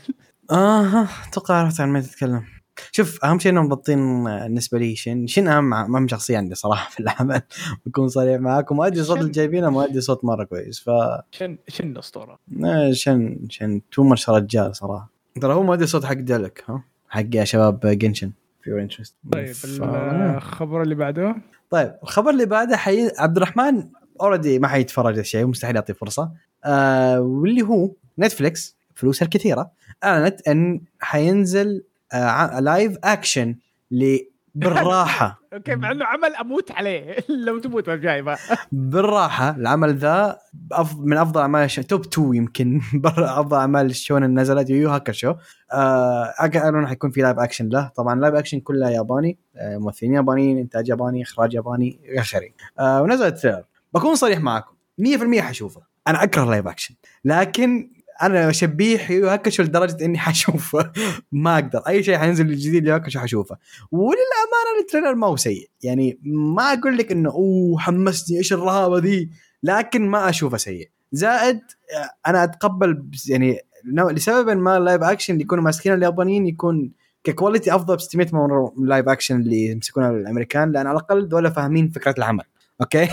آه أتوقع عرفت عن مين تتكلم شوف أهم شيء إنهم مضبطين بالنسبة لي شن شن أهم اهم شخصيه عندي صراحة في العمل. بكون صريح معاكم. مؤدي شن. اللي جايبينه مؤدي صوت مرة كويس ف شن شن الأسطورة؟ آه، شن شن. تو ماتش رجال صراحة. ترى هو مؤدي الصوت حق ديلك ها؟ حق يا شباب جنشن في يور انترست طيب الخبر اللي بعده؟ طيب الخبر اللي بعده حي... عبد الرحمن اوريدي ما حيتفرج الشيء مستحيل يعطيه فرصة. آه واللي هو نتفليكس فلوسها الكثيرة أعلنت أن حينزل آه live action ل بالراحة. okay مع إنه عمل أموت عليه. لو تموت ما جايبه بالراحة. العمل ذا من أفضل أعمال الش... top 2 يمكن. برا أفضل أعمال الشونن نزلت. يو يو هاكشو. آه حيكون في live action له. طبعا live action كلها ياباني. آه ممثلين يابانيين إنتاج ياباني إخراج ياباني إلى آخره. آه ونزل ال trailer بكون صريح معكم. 100% حشوفه. أنا أكره live action لكن أنا شبيح يو هاكشو لدرجة اني حشوفه ما أقدر. اي شيء حينزل الجديد يو هاكشو حشوفه وللامانة ال trailer ما هو سيء. يعني ما أقول لك انه اوه حمسني إيش الرهابة ذي؟ لكن ما اشوفه سيء. زائد آه، أنا اتقبل يعني لسبب ما ال live action اللي يكونوا ماسكين اليابانيين يكون ك quality أفضل ب 600 مره من ال live action اللي يمسكونها الأمريكان. لأن على الأقل دول فاهمين فكرة العمل. okay؟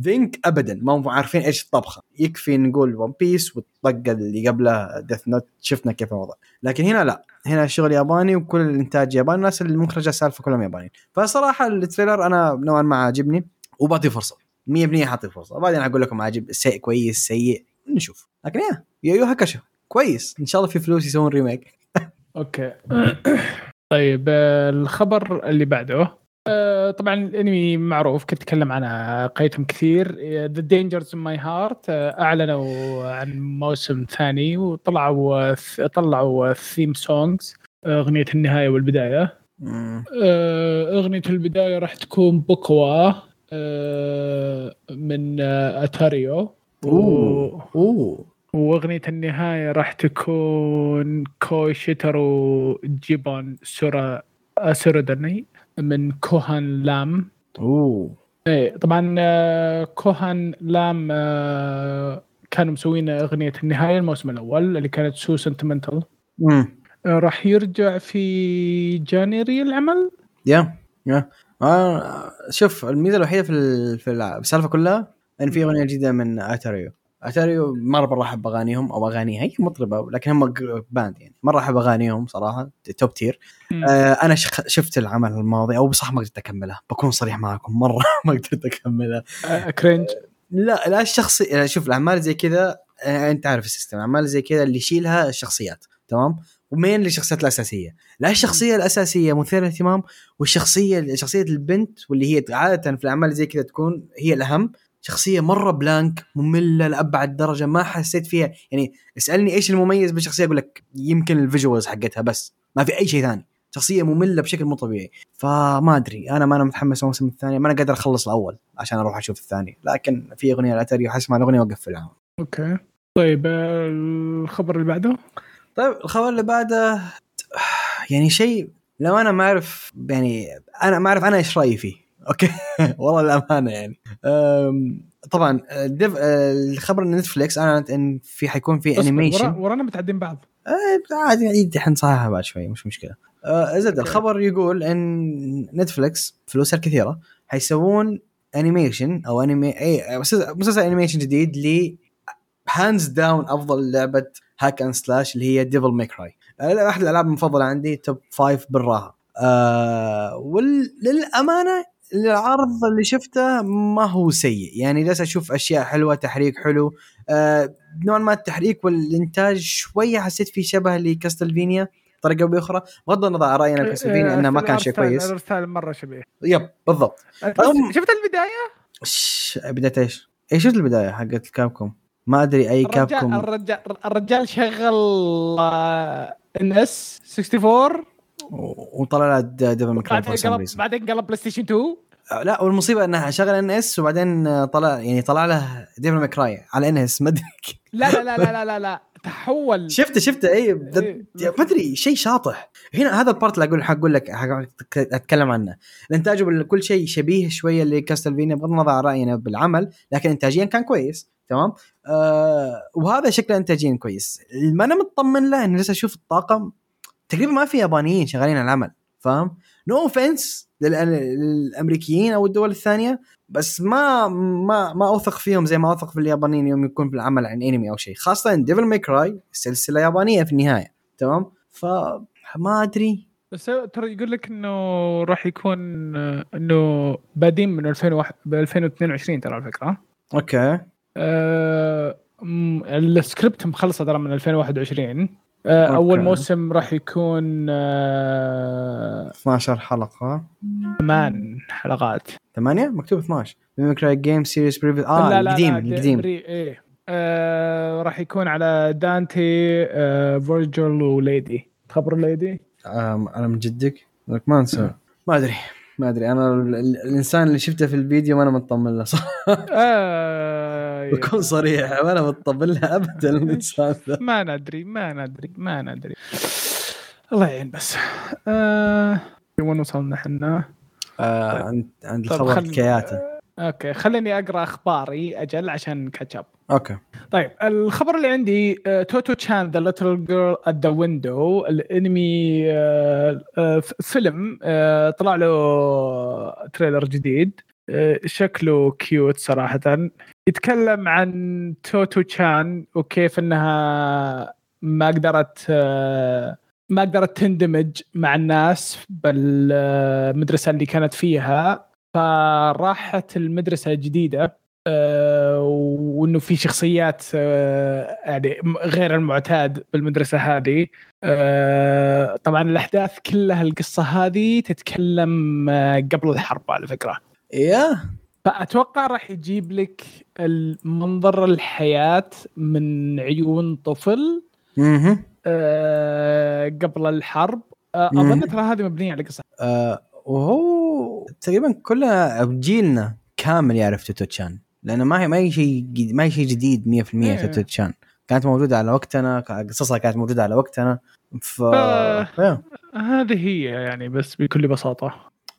ذينك ابدا. ما هم عارفين إيش الطبخة. يكفي نقول One Piece والطقه اللي قبلها Death Note شفنا كيف الوضع. لكن هنا لا. هنا الشغل ياباني وكل الإنتاج ياباني. الناس اللي مخرجة السالفه كلهم يابانيين. فصراحة ال trailer أنا نوعا ما عاجبني. وبعطيه فرصة. 100% حاعطيه فرصة. وبعدين أقول لكم عاجب سيء كويس سيء. نشوف. لكن يو يو هاكشو كويس. إن شاء الله في فلوس يسوون remake okay. طيب آه، الخبر اللي بعده. طبعا الأنمي معروف كنت أتكلم عنه قيتم كثير. The Dangers in My Heart أعلنوا عن موسم ثاني وطلعوا طلعوا theme songs أغنية النهاية والبداية. آه، أغنية البداية راح تكون بوكوا آه، من آه، أتاريو. أوه. أوه. وأغنية النهاية راح تكون كوشيتارو جيبون سورا سوروداني من كوهان لام. أوه. إيه طبعا آه، كوهان لام آه، كانوا مسوين أغنية النهاية الموسم الأول اللي كانت سو سنتمنتال مم. راح يرجع في January العمل؟ yeah yeah. آه شوف الميزة الوحيدة في في السالفة كلها إن في أغنية جديدة من أتاريو. اتاريو مرة مره أحب أغانيهم أو اغانيها هي مطربة لكن هم band يعني. مرة أحب أغانيهم صراحة top tier. آه أنا شخ- شفت العمل الماضي أو بصح ما قدرت اكمله بكون صريح معكم مرة ما قدرت اكمله آه، cringe لا لا الشخصي لا، شوف الأعمال زي كذا آه، أنت عارف ال system. الأعمال زي كذا اللي يشيلها الشخصيات تمام؟ ومين للشخصيات الأساسية؟ لا الشخصية الأساسية مثيرة للاهتمام والشخصية شخصية البنت واللي هي عادة في الأعمال زي كذا تكون هي الأهم. شخصية مرة blank مملة لأبعد درجة ما حسيت فيها. يعني اسألني إيش المميز بالشخصية أقول لك يمكن ال visuals حقتها بس ما في أي شيء ثاني. شخصية مملة بشكل مو طبيعي. فما أدري أنا ما أنا متحمس الموسم الثاني ما أنا قادر أخلص الأول عشان أروح أشوف الثاني لكن في أغنية لأتاريو وحسمع الاغنيه واقف في العام okay. طيب آه، الخبر اللي بعده؟ طيب الخبر اللي بعده يعني شيء لو أنا ما أعرف يعني أنا ما أعرف أنا إيش رأيي فيه. okay. والله الأمانة يعني. أم، طبعا الديف الخبر إن نتفليكس أعلنت إن في حيكون في انيميشن ورانا متعدين بعض. آه، عادي يعني حنصححها بعد شوي مش مشكلة. آه زد. الخبر يقول إن نتفلكس فلوسها الكثيرة حيسوون animation أو انمي أي مسلسل مسلسل animation جديد ل hands down أفضل لعبة hack and slash اللي هي Devil May Cry أحد الألعاب المفضلة عندي top five بالراحة. آه وللامانه العرض اللي شفته ما هو سيء. يعني جالس أشوف أشياء حلوة تحريك حلو. آه نوعا ما التحريك والإنتاج شوية حسيت فيه شبه لكاستلفينيا بطريقه أو بأخرى. بغض النظر عن رأيي أنا كاستلفينيا إنه ما كان شيء كويس. الإرسال مرة شبيه. yep بالضبط. رغم- شفت البداية؟ ش- بداية إيش؟ إيش شفت البداية حقت كابكوم؟ ما أدري أي الرجال كابكوم. الرجال الرجال شغل إن إس 64 و- وطلع له Devil May Cry بعدين قلب بعدين قلب بلاي ستيشن 2 لا والمصيبة إنها شغل إن إس وبعدين طلع يعني طلع له Devil May Cry على إن إس ما أدري. لا لا لا لا لا لا, لا. تحول. شفته شفته اي إيه. ما أدري شيء شاطح. هنا هذا ال part اللي أقول حقول لك أتكلم عنه. الإنتاج كل شيء شبيه شوية لكاستلفينيا بغض النظر عن رأينا بالعمل لكن انتاجيا كان كويس تمام؟ آه وهذا شكله انتاجيا كويس. ما أنا مطمن له إني لسه أشوف الطاقم. تقريبا ما في يابانيين شغالين على العمل فاهم؟ no offense للأمريكيين أو الدول الثانية بس ما ما ما أوثق فيهم زي ما أوثق في اليابانيين يوم يكون في العمل عن انمي أو شيء خاصة Devil May Cry سلسلة يابانية في النهاية تمام؟ فما أدري. بس ترى يقول لك إنه راح يكون إنه بادين من 2001 ب 2022 ترى الفكرة okay. أه السكريبت مخلصة ترى من 2021 أه أول موسم راح يكون أه 12 حلقة. ثمان حلقات. ثمانية؟ مكتوب 12 May Cry game series previous آه لا لا القديم لا القديم. إيه. آه راح يكون على دانتي آه فيرجل وليدي. تخبر ليدي؟ آه أنا من جدك. لك ما أنسى. ما أدري. ما أدري أنا ال- ال- الإنسان اللي شفته في الفيديو ما أنا مطمن له صح آه بكون صريح ما أنا مطمن له ابدا الإنسان ذا ما ندري ما ندري ما ندري. الله يعين بس. آه وين وصلنا إحنا؟ آه عند عند طيب الخبر خل- حكاياته. أوكي خليني أقرأ أخباري أجل عشان catch up أوكي. طيب الخبر اللي عندي آه، توتو تشان the little girl at the window الانمي آه، آه، فيلم طلع له تريلر جديد شكله cute صراحة. يتكلم عن توتو تشان وكيف إنها ما قدرت ما قدرت تندمج مع الناس بالمدرسة اللي كانت فيها فراحت المدرسة الجديدة وإنه في شخصيات آه، يعني غير المعتاد بالمدرسة هذه. آه، طبعا الأحداث كلها القصة هذه تتكلم آه، قبل الحرب على فكرة. yeah. فأتوقع راح يجيب لك منظر الحياة من عيون طفل أها آه، قبل الحرب. آه، أظن. ترى هذه مبنية على قصة. آه وهو تقريبا كلنا جيلنا كامل يعرف توتو تشان. لأنه ما هي ما هي شيء ما هي شيء جديد 100% إيه. توتو تشان كانت موجودة على وقتنا قصصها كانت موجودة على وقتنا ف آه. yeah. هذه هي يعني بس بكل بساطة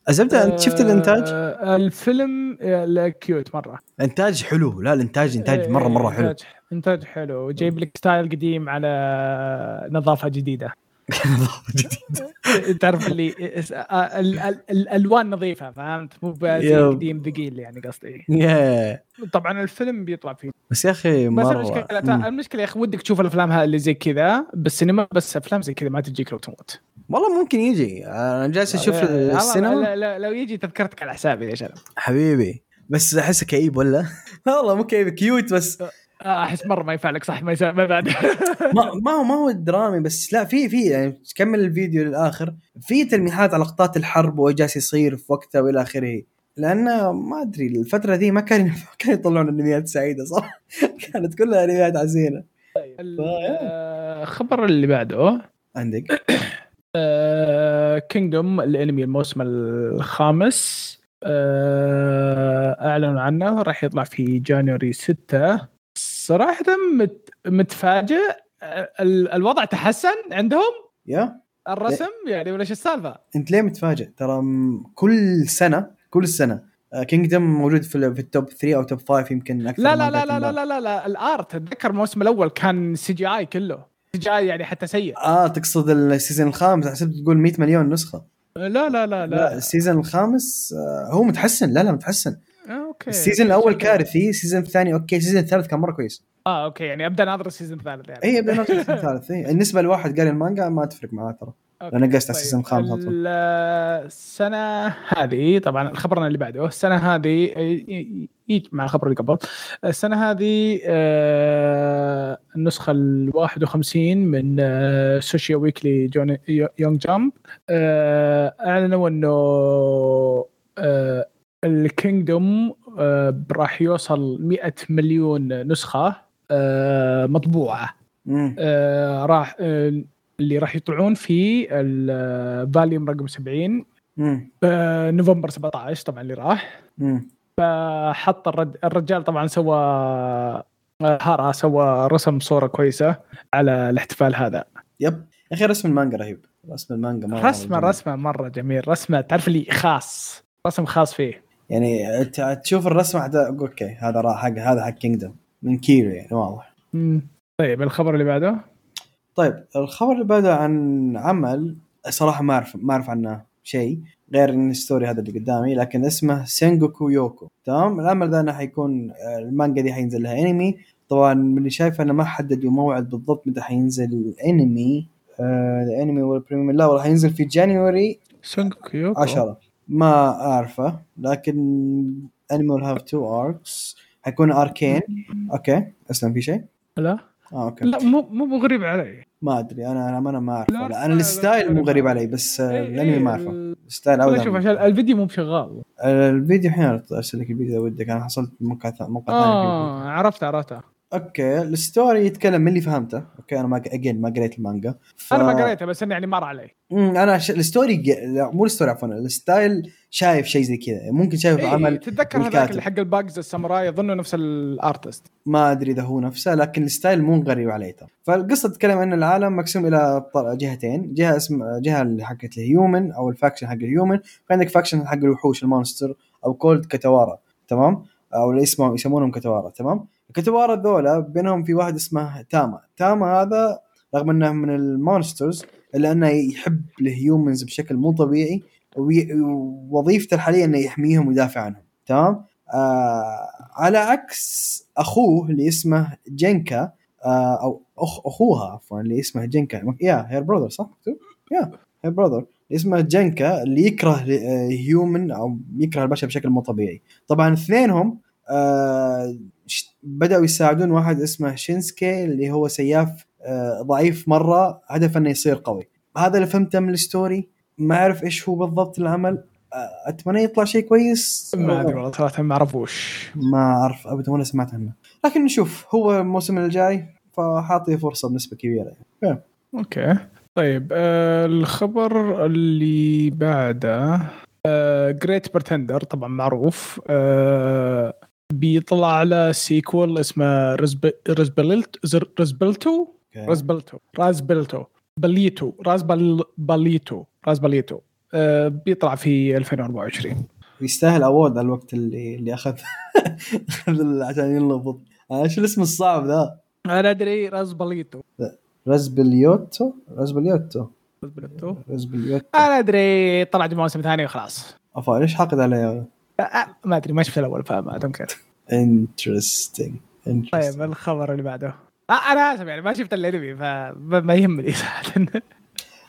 الزبده أنت شفت الإنتاج؟ آه، الفيلم آه، cute مرة إنتاج حلو لا الإنتاج إنتاج مرة مرة حلو انتاج إنتاج حلو جايب لك style قديم على نظافة جديدة جديده تعرف اللي ال- ال- الألوان نظيفة فهمت؟ مو. قديم ثقيل يعني قصدي. طبعا الفيلم بيطلع فيه. بس يا أخي بس المشكلة. المشكلة يا أخي ودك تشوف الأفلام اللي زي كذا بالسينما بس أفلام زي كذا ما تجيك لو تموت. والله ممكن يجي. أنا جالس أشوف السينما. لو يجي تذكرتك على حسابي يا شباب. حبيبي. بس احسه كئيب ولا؟ والله مو كئيب cute بس. أحس مرة ما ينفع لك صح؟ ما يسا- ما بعد. ما هو ما هو درامي بس لا في في يعني كمل الفيديو للآخر. في تلميحات على لقطات الحرب وإيش جالس يصير في وقتها وإلى آخره. لأن ما أدري الفترة ذي ما كان ما كان يطلعون أنميات سعيدة صح؟ كانت كلها أنميات حزينة. الخبر اللي بعده. عندك. كينجدوم الأنمي الموسم الخامس. آه، أعلنوا عنه راح يطلع في جانوري 6 صراحة مت متفاجئ. آه، ال- الوضع تحسن عندهم؟ يا. الرسم يعني ولا إيش السالفة؟ انت ليه متفاجئ؟ ترى كل سنة كل سنة كينجدم موجود في, في ال top 3 أو top 5 يمكن أكثر لا لا لا لا. لا لا لا, لا ال art اتذكر الموسم الأول كان سي جي اي كله. سي جي اي يعني حتى سيء. آه تقصد ال season الخامس. حسبت تقول 100 مليون نسخة. لا لا لا لا, لا ال season الخامس آه هو متحسن. لا لا متحسن. آه، أوكي. ال season الأول كارثي ال season الثاني أوكي ال season الثالث كان مرة كويس. آه أوكي يعني أبدأ ناظر ال season الثالث يعني. اي بدنا ال season الثالث. اي بالنسبة لواحد قاري المانجا ما تفرق معاه ترى أنا قست على طيب، ال season الخامس على طول. ال- السنة هذه طبعا خبرنا اللي بعده السنة هذه يجي مع الخبر اللي قبل السنة هذه آه، النسخة ال 51 من آه، شويشا weekly يونج جامب آه، أعلنوا إنه آه، الكينجدوم راح يوصل 100 مليون نسخة آه، مطبوعة مم. آه، راح آه، اللي راح يطلعون في الفاليوم رقم 70 مم. آه، نوفمبر 17 طبعا اللي راح. فحط الرد الرجال طبعا سوى آه، هارا سوى رسم صورة كويسة على الاحتفال هذا يب يا أخي رسم المانجا رهيب رسم المانجا مرة رسمة. رسمة مرة جميل رسمة تعرف لي خاص رسم خاص فيه يعني تشوف الرسمة حتى أوكي هذا راح حق هذا حق كينجدم من كيرو يعني واضح. طيب الخبر اللي بعده؟ طيب الخبر اللي بعده عن عمل صراحة ما اعرف ما أعرف عنه شيء غير إن ال story هذا اللي قدامي لكن اسمه سينجوكو يوكو تمام؟ العمل ذا إنه حيكون المانجا دي حينزل لها انمي طبعا من اللي شايفه إنه ما حددوا موعد بالضبط متى حينزل الانمي آه الانمي وال premiere لا والله حينزل في January سينجوكو يوكو 10 ما أعرفه لكن will have two arcs. حيكون اركين أوكي أسلم في شيء؟ لا. آه أوكي. لا مو مو غريب علي. ما أدري أنا أنا ما أعرفه. لا، لا أنا ال style مو غريب علي. بس آه، إيه، الأنمي ما إيه، أعرفه. ال- ال style لا شوف عشان الفيديو مو بشغال. الفيديو الحين ارسل لك الفيديو اذا ودك أنا حصلت موقع موقع ثاني. آه عرفت عرفت. أوكي ال story يتكلم من اللي فهمته. أوكي أنا ما again ما قريت المانجا. ف... أنا ما قريتها بس إنه يعني مر علي. مم، أنا ش... ال story. لا مو ال story عفوا ال style شايف شيء زي كذا. ممكن شايف إيه عمل تتذكر هذاك. اللي حق ال bugs الساموراي اظنه نفس ال artist. ما أدري إذا هو نفسه لكن ال style مو غريب عليه ترى. فالقصة تتكلم إن العالم مقسوم إلى جهتين. جهة اسم جهة اللي حقت ال human أو ال faction حق ال human وعندك faction حق الوحوش ال monster أو called كتوارا تمام؟ أو اللي اسمه يسمونهم كتوارا تمام؟ الكتوارا ذولا بينهم في واحد اسمه تاما. تاما هذا رغم إنه من ال monsters إلا إنه يحب ال humans بشكل مو طبيعي ووظيفته الحالية إنه يحميهم ويدافع عنهم. تمام؟ آه على عكس أخوه اللي اسمه جينكا آه أو أخ أخوها عفوا اللي اسمه جينكا. yeah her brother صح؟ yeah her brother اسمه جينكا اللي يكره human أو يكره البشر بشكل مو طبيعي. طبعا اثنينهم آه بدأوا يساعدون واحد اسمه شينسكي اللي هو سياف آه ضعيف مرة هدفه إنه يصير قوي. هذا اللي فهمته من ال story. ما أعرف إيش هو بالضبط العمل. آه، أتمنى يطلع شيء كويس. ما أدري والله صراحة ما أعرفوش. ما أعرف أبدا ولا سمعت عنه. لكن نشوف هو الموسم الجاي فحاطيه فرصة بنسبة كبيرة يعني. أوكي. طيب آه الخبر اللي بعده جريت برتندر طبعا معروف. آه بيطلع على سيكول اسمه رزب... رزبلت رزبلتو؟ أوكي. رازبلتو بليتو. رازبل بليتو. رازبليتو آه بيطلع في 2024 يستاهل اوورد على الوقت اللي اللي أخذ. عشان ينلفظ آه، إيش الاسم الصعب ذا؟ أنا أدري رازبليتو رزبليوتو؟ رازبليتو رزبليوتو. أنا أدري. طلع موسم ثاني وخلاص. أفا ليش حاقد عليه آه، آه، ما أدري. ما شفت الأول فما كذا interesting طيب الخبر اللي بعده. آه أنا آسف يعني ما شفت الأنمي فما يهمني. صراحة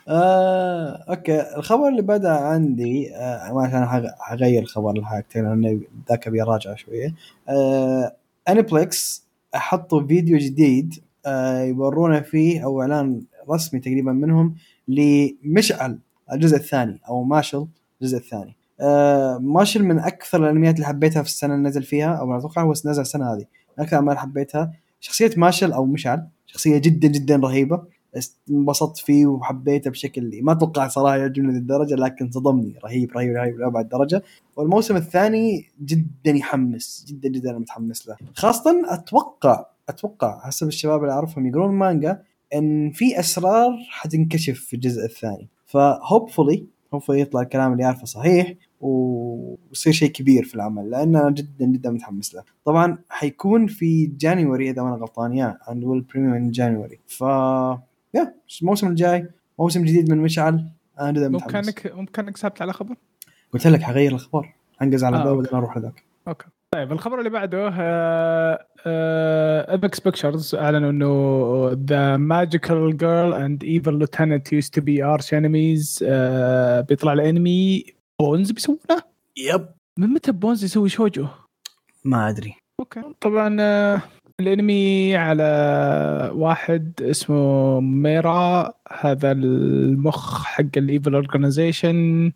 آه، أوكي. الخبر اللي بدأ عندي آه، ما عشان حغ- حغير الخبر الحلقتين لأن ذاك أبي اراجعه شوية. آه، انيبلكس حطوا فيديو جديد آه، يورونا فيه أو إعلان رسمي تقريبا منهم لمشعل الجزء الثاني أو ماشل الجزء الثاني. آه، ماشل من أكثر الأنميات اللي حبيتها في السنة اللي نزل فيها أو أتوقع هو نزل السنة هذه. من أكثر الأعمال اللي حبيتها شخصية ماشل أو مشعل شخصية جدا جدا رهيبة. انبسطت فيه وحبيته بشكل ما أتوقع صراحة يعجبني ذي الدرجة لكن صدمني. رهيب رهيب رهيب لأبعد درجة. والموسم الثاني جدا يحمس جدا جدا متحمس له. خاصة أتوقع أتوقع حسب الشباب اللي أعرفهم يقرون مانجا إن في أسرار حتنكشف في الجزء الثاني. ف hopefully hopefully يطلع الكلام اللي عارفه صحيح. ويصير شيء كبير في العمل لأن أنا جدا جدا متحمس له. طبعا حيكون في January إذا ما أنا غلطان يا عند ال premium من January ف يا الموسم الجاي موسم جديد من مشعل أنا جدا متحمس. انك ممكن انك سابت على خبر؟ قلت لك حغير الأخبار. أنقز على آه، الباب. بعدين أروح لذاك أوكي. طيب الخبر اللي بعده ابيكس بيكتشرز أعلنوا إنه ذا ماجيكال جيرل اند ايفل لوتنت يوست تو بي ارش انميز بيطلع الأنمي بونز بيسوونه؟ يب. من متى بونز يسوي شوجو؟ ما أدري. أوكي. طبعا آه، الأنمي على واحد اسمه ميرا هذا المخ حق الايفل اورجنايزيشن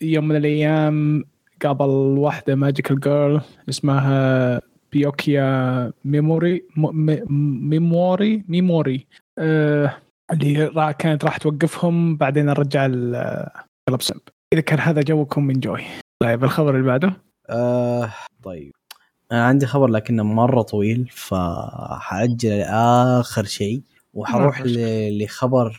يوم من الأيام قابل واحدة ماجيكال جيرل اسمها بيوكيا ميموري ميموري ميموري. آه اللي كانت راح توقفهم بعدين الرجال آه، قلب سب. إذا كان هذا جوكم من جوي. طيب الخبر اللي بعده؟ آه طيب. أنا عندي خبر لكنه مرة طويل فحأجل لآخر شيء وحروح لخبر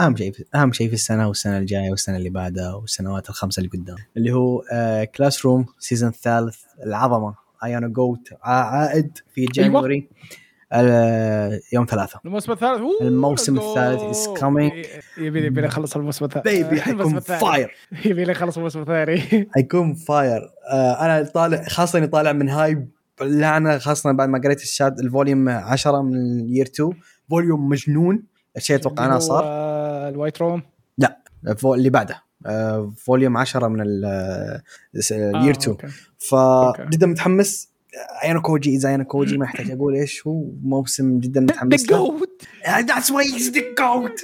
أهم شيء أهم شيء في السنة والسنة الجاية والسنة اللي بعدها والسنوات الخمسة اللي قدام. اللي هو Classroom season الثالث العظمة. ايانا goat عائد في January آه، يوم ثلاثة. الموسم الثالث. الموسم. الثالث is coming. يبي لي يبي لي أخلص الموسم الثالث بيبي حيكون. فاير يبي لي أخلص الموسم الثاني. حيكون فاير آه أنا طالع خاصة إني طالع من هاي لعنه خاصة بعد ما قريت الشات الفوليوم 10 من الير 2 فوليوم مجنون. الشيء أتوقع أنا صار. آه، الوايت روم. الفو- اللي بعده. آه فوليوم 10 من آه، الير 2 أوكي. فجدا متحمس. أيانا كوجي إذا أيانا كوجي ما يحتاج أقول إيش هو موسم جدا متحمس له. that's why he's the GOAT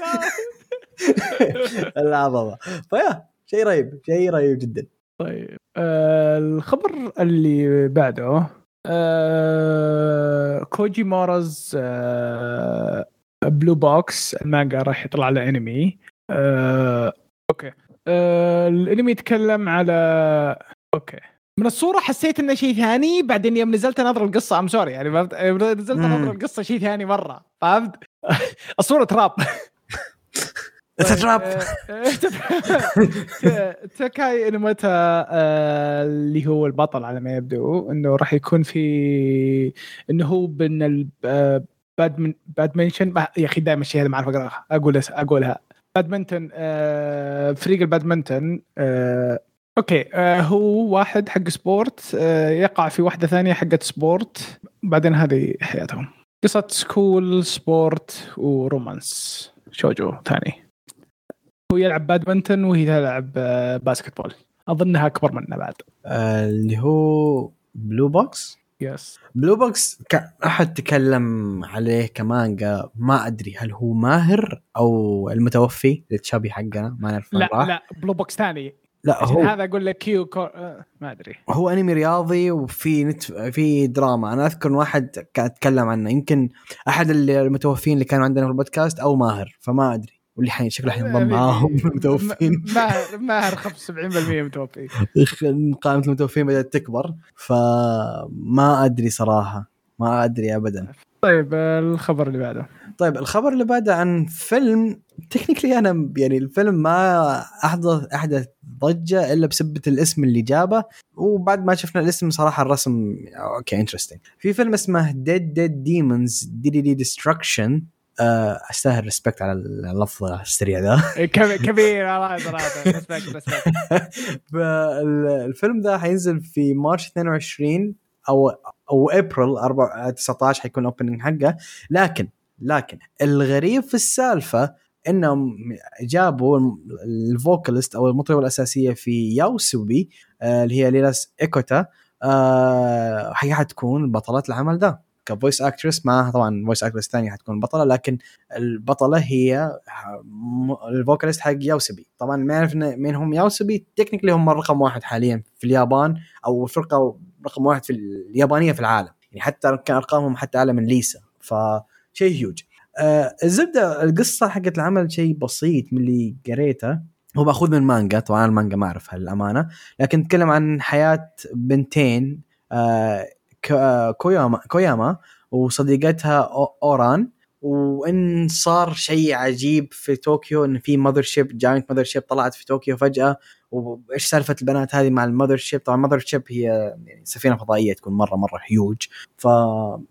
لا بابا. فيا شيء رهيب شيء رهيب جدا. طيب آه الخبر اللي بعده آه كوجي مورز آه Blue Box المانجا راح يطلع له انمي آه أوكي. آه الأنمي يتكلم على أوكي. من الصورة حسيت إنه شيء ثاني بعدين يوم نزلت انظر القصة I'm sorry يعني فهمت؟ نزلت مم. انظر القصة شيء ثاني مرة فهمت؟ الصورة trap. آه، تاكاي انوماتا آه، اللي هو البطل على ما يبدو إنه راح يكون في إنه هو من آه، badmin badminton يا أخي دائما الشيء هذا ما أعرف أقراها أقول أقولها بادمنتون آه، فريق البادمنتون أوكي آه، هو واحد حق sport آه، يقع في واحدة ثانية حقت sport بعدين هذه حياتهم. قصة school sport و romance شوجو ثاني. هو يلعب بادمنتون وهي تلعب آه، basketball. أظنها أكبر منه بعد. آه، اللي هو Blue Box yes Blue Box أحد تكلم عليه كمانجا ما أدري هل هو ماهر أو المتوفي التشابي حقنا ما نعرف لا راح. لا Blue Box ثاني. لا عشان هو هذا أقول لك كيو كو... آه، ما أدري. هو أنمي رياضي وفي نت في دراما. أنا أذكر واحد كان اتكلم عنه. يمكن أحد المتوفين اللي كانوا عندنا في البودكاست أو ماهر فما أدري. واللي حين شكله حينضم معاهم المتوفين. ماهر ماهر 75% متوفي. قائمة المتوفين بدأت تكبر. فما أدري صراحة. ما أدري ابدا. طيب آه، الخبر اللي بعده. طيب الخبر اللي بعده عن فيلم تكنيكلي أنا يعني الفيلم ما احدث أحدث ضجة إلا بسبه الاسم اللي جابه وبعد ما شفنا الاسم صراحة الرسم أوكي interesting في فيلم اسمه Dead Dead Demons De De De Destruction أستاهل respect على اللفظ السريع ذا. إيه، كبير والله صراحة respect respect فالفيلم ده حينزل في March 22 أو أو ابريل 4 19 حيكون ال opening حقه. لكن لكن الغريب في السالفة إنهم جابوا ال vocalist أو المطربة الأساسية في ياوسوبي آه، اللي هي ليلاس إيكوتا آه، هي حتكون بطلة العمل ده. ك voice actress معها طبعا voice actress ثانية حتكون بطلة لكن البطلة هي ال vocalist حق ياوسبي طبعا ما يعرف إن- مين هم ياوسبي technically هم رقم واحد حاليا في اليابان أو الفرقة رقم واحد في اليابانية في العالم. يعني حتى كان أرقامهم حتى أعلى من ليسا. فشيء هيوج آه الزبدة القصة حقت العمل شيء بسيط من اللي قريته. هو مأخوذ من مانجا طبعا المانجا ما أعرفها للأمانة لكن نتكلم عن حياة بنتين آه آه، كوياما كوياما وصديقتها أوران وإن صار شيء عجيب في طوكيو إن في mother ship giant mother ship طلعت في طوكيو فجأة. وإيش سالفة البنات هذه مع ال mother ship طبعا ال mother ship هي يعني سفينة فضائية تكون مرة مرة هيوج ف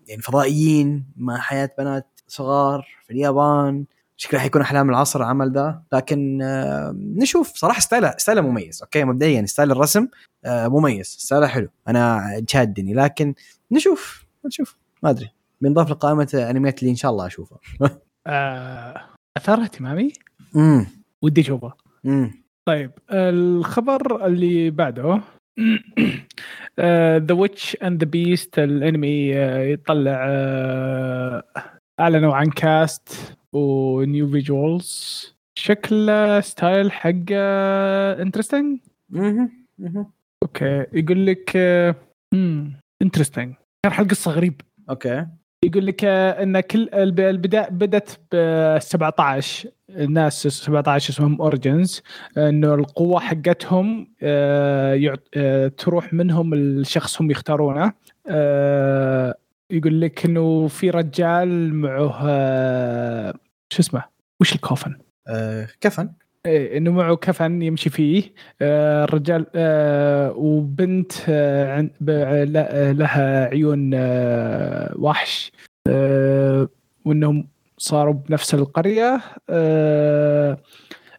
يعني فضائيين مع حياة بنات صغار في اليابان. شكلها حيكون أحلام العصر العمل ده. لكن آه، نشوف صراحة style ه style ه مميز okay؟ مبدئيا style الرسم آه، مميز. style ه حلو. أنا شادني لكن نشوف نشوف. ما أدري. بينضاف لقائمة انميات اللي إن شاء الله اشوفها آه، اثار اهتمامي امم ودي اشوفه امم طيب الخبر اللي بعده The Witch and the Beast الانمي آه، يطلع آه، اعلنوا عن cast و new visuals شكله style حقه interesting okay يقول لك interesting شرح القصة غريب. okay. يقول لك إن كل الب- البداية بدت ب 17 الناس 17 اسمهم origins إنه القوة حقتهم آه، آه، تروح منهم الشخص هم يختارونه آه، يقول لك إنه في رجال معه شو اسمه؟ وش الكوفن؟ كفن. إيه إنه معه كفن يمشي فيه. آه، الرجال آه، وبنت آه، ل- لها عيون آه، وحش. آه، وإنهم صاروا بنفس القرية. آه،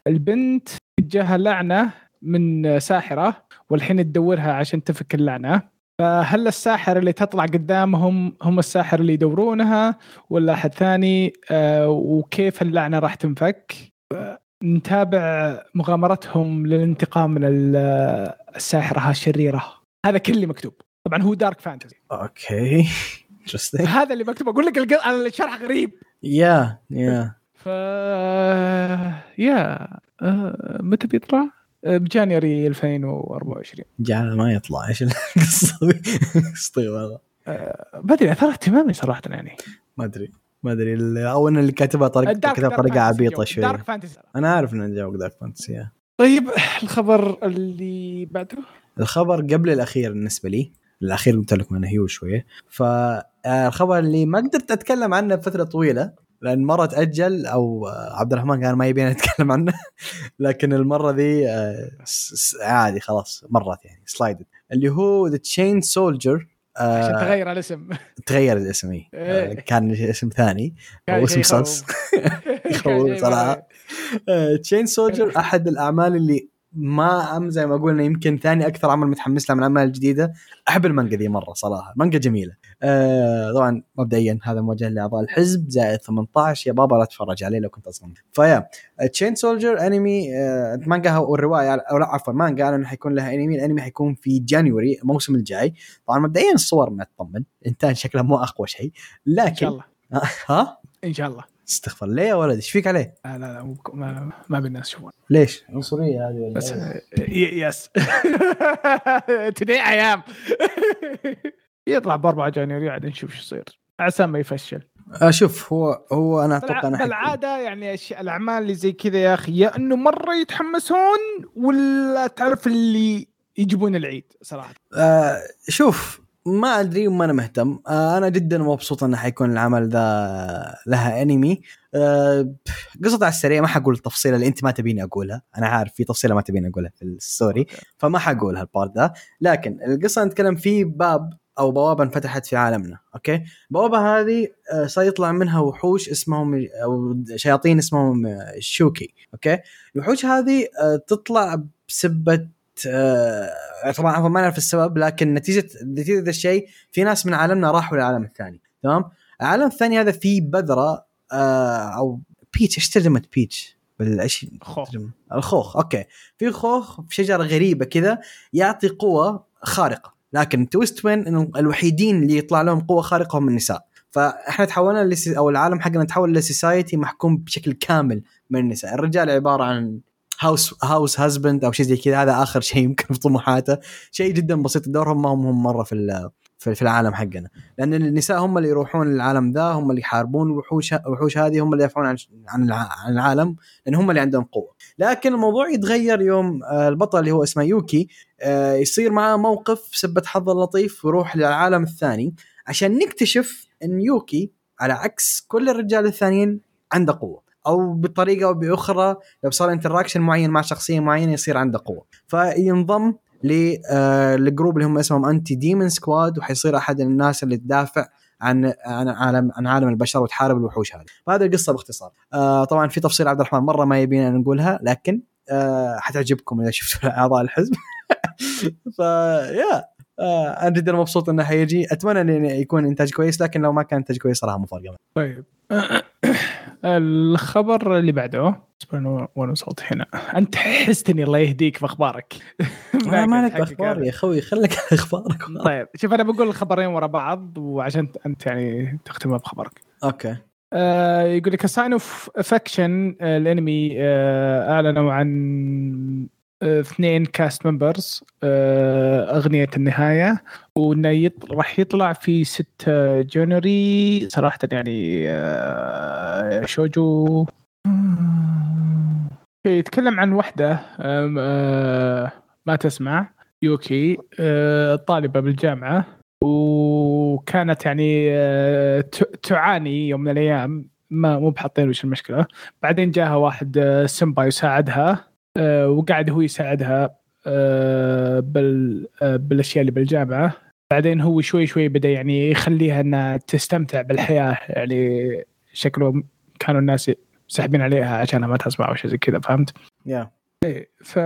البنت جاها لعنة من ساحرة والحين تدورها عشان تفك اللعنة. فهل الساحر اللي تطلع قدامهم هم الساحر اللي يدورونها ولا أحد ثاني؟ آه، وكيف اللعنة راح تنفك؟ نتابع مغامرتهم للانتقام من ال- الساحرة الشريرة. هذا كل اللي مكتوب. طبعا هو dark fantasy okay. هذا اللي مكتوب. أقول لك الشرح غريب. yeah yeah ف yeah آه، متى بيطلع؟ آه، ب January 2024 جعل ما يطلع. إيش القصة؟ قصتي والله. ما أدري اثار اهتمامي صراحة يعني. ما أدري. ما أدري أو إن اللي كاتبها طريقه بطريقه fantasy عبيطة. شوي dark fantasy أنا عارف إنه جاوب dark fantasy. طيب الخبر اللي بعده؟ الخبر قبل الأخير بالنسبة لي الأخير قلت لكم إنه هيو شوية. فالخبر اللي ما قدرت أتكلم عنه بفترة طويلة لأن مرة تأجل أو آه، عبد الرحمن كان ما يبينا نتكلم عنه. لكن المرة ذي آه، عادي خلاص مرت يعني slided اللي هو the Chained Soldier عشان تغير الاسم. تغير الاسم إيه. آه، كان اسم ثاني. أو اسم. صلص يخوف صراحة. Chained Soldier أحد الأعمال اللي ما أم زي ما قلنا يمكن ثاني أكثر عمل متحمس له من الاعمال الجديده أحب المانجا ذي مرة صراحة مانجا جميلة. آه طبعا مبدئيا هذا موجه لأعضاء الحزب زائد 18 يا بابا لا تتفرج عليه لو كنت أصلا. ف yeah Chained Soldier انمي آه مانجا والروايه أو لا عفوا مانجا إنه حيكون لها انمي الأنمي حيكون في January الموسم الجاي. طبعا مبدئيا الصور ما تطمن إنتاج شكله مو أقوى شيء إن شاء لكن الله. ها؟ إن شاء الله. استغفر ليه يا ولد؟ إيش فيك عليه؟ لا لا لا ما, ما بالناس يشوفون ليش؟ عنصرية هذه ولا بس يس تدي أيام يطلع ب 4 جانيوري عاد نشوف شو يصير. عسى ما يفشل. آه شوف هو هو أنا أتوقع أنا بالعاده يعني الأعمال اللي زي كذا يا أخي يا إنه مرة يتحمسون ولا تعرف اللي يجيبون العيد صراحة. آه شوف ما أدري وما أنا مهتم. آه أنا جدا مبسوط إنه حيكون العمل ذا لها أنمي. آه قصة على السريع ما حقول التفصيله اللي أنت ما تبيني أقولها. أنا عارف في تفصيلة ما تبيني أقولها في ال story فما حقولها ال part ذا. لكن القصة نتكلم في باب أو بوابة انفتحت في عالمنا okay؟ البوابه هذه آه، سيطلع منها وحوش اسمهم أو شياطين اسمهم آه، شوكي okay؟ الوحوش هذه آه، تطلع بسبة طبعا عفوا ما نعرف السبب لكن نتيجه نتيجة ذا الشيء في ناس من عالمنا راحوا للعالم الثاني تمام؟ العالم الثاني هذا فيه بذرة آه، أو peach إيش ترجمة peach بالايش خوخ. الخوخ okay. في خوخ في شجرة غريبة كذا يعطي قوة خارقة لكن twist وين انه الوحيدين اللي يطلع لهم قوة خارقة هم النساء. فإحنا تحولنا لس... أو العالم حقنا تحول ل society محكوم بشكل كامل من النساء. الرجال عبارة عن هاوس هاوس هازبند أو شيء زي كذا هذا آخر شيء يمكن في طموحاته. شيء جدا بسيط دورهم ما هم هم مرة في في العالم حقنا. لأن النساء هم اللي يروحون للعالم ذا هم اللي يحاربون الوحوش الوحوش هذه هم اللي يدافعون عن عن العالم لأن هم اللي عندهم قوة. لكن الموضوع يتغير يوم آه، البطل اللي هو اسمه يوكي آه، يصير معاه موقف سبة حظ اللطيف ويروح للعالم الثاني عشان نكتشف إن يوكي على عكس كل الرجال الثانيين عنده قوة. أو بطريقة أو بأخرى لو صار interaction معين مع شخصية معينة يصير عنده قوة. فينضم آه، لل group اللي هم اسمهم anti demon squad وحيصير أحد الناس اللي تدافع عن عن عالم عن عالم البشر وتحارب الوحوش هذه. فهذه القصة باختصار. آه طبعا في تفصيل عبد الرحمن مرة ما يبينا نقولها لكن آه حتعجبكم إذا شفتوا أعضاء الحزب. ف yeah أنا جدا مبسوط إنه حيجي. أتمنى إنه يكون إنتاج كويس لكن لو ما كان إنتاج كويس صراحة مو. طيب. الخبر اللي بعده. اصبر وأنا وصلت هنا. أنت حستني الله يهديك باخبارك ما مالك هذا. يا أخوي؟ خليك على أخبارك. طيب شوف أنا بقول الخبرين ورا بعض وعشان أنت يعني تختمها بخبرك. okay. آه يقول لك Sign of Affection الأنمي آه أعلنوا عن اثنين كاست ممبرز آه أغنية النهاية وإنه يط... راح يطلع في 6 جونوري صراحة يعني آه شوجو. يتكلم عن وحدة آه ما تسمع يوكي طالبة بالجامعة وكانت يعني تعاني يوم من الأيام ما مو بحاطين وش المشكلة. بعدين جاها واحد سمبا يساعدها. وقاعد هو يساعدها آه، بال آه، بالأشياء اللي بالجامعة. بعدين هو شوي شوي بدأ يعني يخليها إنها تستمتع بالحياة يعني شكله كانوا الناس ساحبين عليها عشانها ما تسمع أو شيء زي كذا فهمت؟ يا إيه ف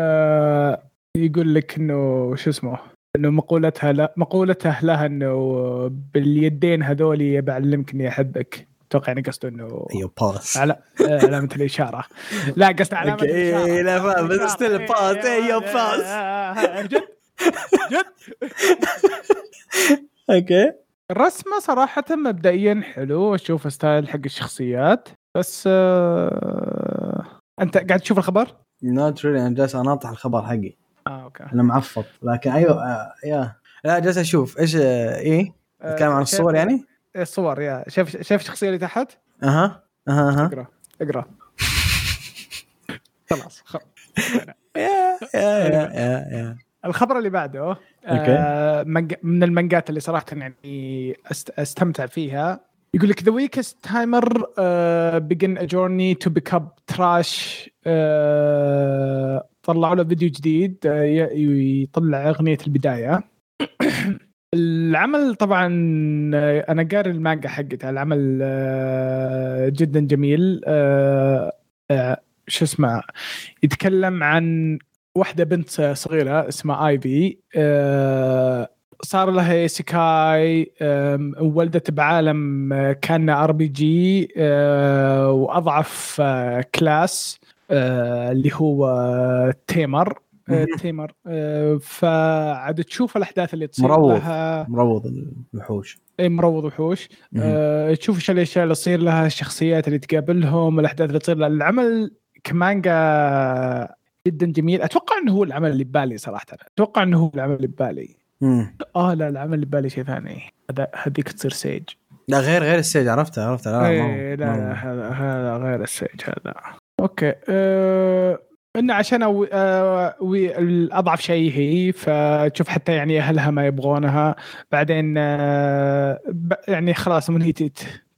يقول لك إنه شو اسمه إنه مقولتها لا مقولته لها إنه باليدين هذولي بعلمك اني أحبك. أتوقع يعني قصده انه أيوه باس على علامة الإشارة لا قصده علامة أوكي، الإشارة إيه، لا فاهم، بس إيه، يو إيه، pass. آه، جد جد أوكي الرسمة صراحة مبدئيا حلو أشوف ستايل حق الشخصيات بس آه... انت قاعد تشوف الخبر؟ نوت ريلي أنا جالس اناطح الخبر حقي آه أوكي أنا معفط لكن أيوه آه، يا لا جالس أشوف إيش آه، إيه نتكلم عن الصور يعني؟ الصور يا شايف شايف الشخصية اللي تحت؟ أها أها أها اقرأ اقرأ خلاص. يا يا يا يا الخبر اللي بعده آه. من المانجات اللي صراحة يعني. أستمتع فيها يقول لك The Weakest Tamer Began a Journey to Pick Up Trash طلعوا له فيديو جديد آه، يطلع أغنية البداية العمل طبعا آه، أنا قاري المانجا حقتها. العمل آه، جدا جميل. آه، شو اسمه يتكلم عن واحدة بنت صغيرة اسمها آيفي. صار لها isekai ولدت بعالم كان RPG وأضعف class اللي هو tamer. tamer. آه، فعاد تشوف الأحداث اللي تصير مروض. لها. مروض الوحوش. إي مروض وحوش. أه تشوف إيش الاشياء اللي تصير لها الشخصيات اللي تقابلهم الأحداث اللي تصير لها. العمل كمانجا جدا جميل. أتوقع إنه هو العمل اللي ببالي صراحة. أتوقع إنه هو العمل اللي ببالي. آه لا العمل اللي ببالي شيء ثاني. هذيك تصير sage. لا غير غير ال sage. عرفتها عرفتها لا لا لا هذا هذا غير ال sage هذا. أوكي. أه انه عشان أو أه وي- الأضعف شيء هي فتشوف حتى يعني أهلها ما يبغونها. بعدين ب- يعني خلاص من هي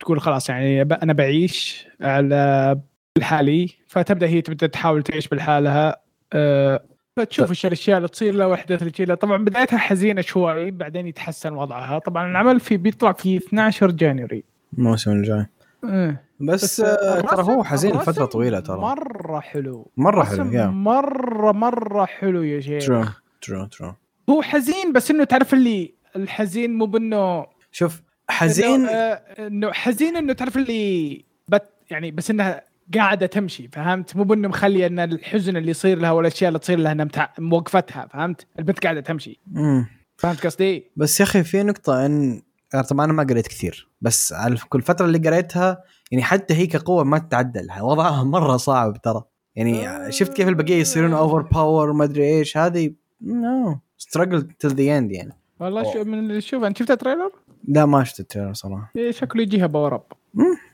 تقول خلاص يعني أنا بعيش على لحالي فتبدأ هي تبدأ تحاول تعيش بالحالها. أه فتشوف إيش الأشياء اللي تصير لها والاحداث اللي تصير طبعا بدايتها حزينة شوي بعدين يتحسن وضعها. طبعا العمل في بيطلع في 12 January. الموسم الجاي إيه. بس آه، ترى هو حزين لفترة طويلة ترى. مرة حلو. مرة حلو يا مرة مرة حلو يا شيخ. true true true هو حزين بس إنه تعرف اللي الحزين مو بإنه شوف حزين إنه, آه إنه حزين إنه تعرف اللي بت يعني بس إنها قاعدة تمشي فهمت؟ مو بإنه مخلي إن الحزن اللي يصير لها والأشياء اللي تصير لها إنها. موقفتها فهمت؟ البنت قاعدة تمشي. مم. فهمت قصدي؟ بس يا أخي في نقطة إن طبعا أنا ما قريت كثير بس على كل فترة اللي قريتها يعني حتى هي كقوة ما تتعدل وضعها مرة صعب ترى. يعني شفت كيف البقية يصيرون over power ما أدري إيش هذه no struggle till the end يعني. والله. شو من شوف أنت شفت ال trailer؟ لا ما شفت التريلر صراحة. إيه، شكله يجيها power up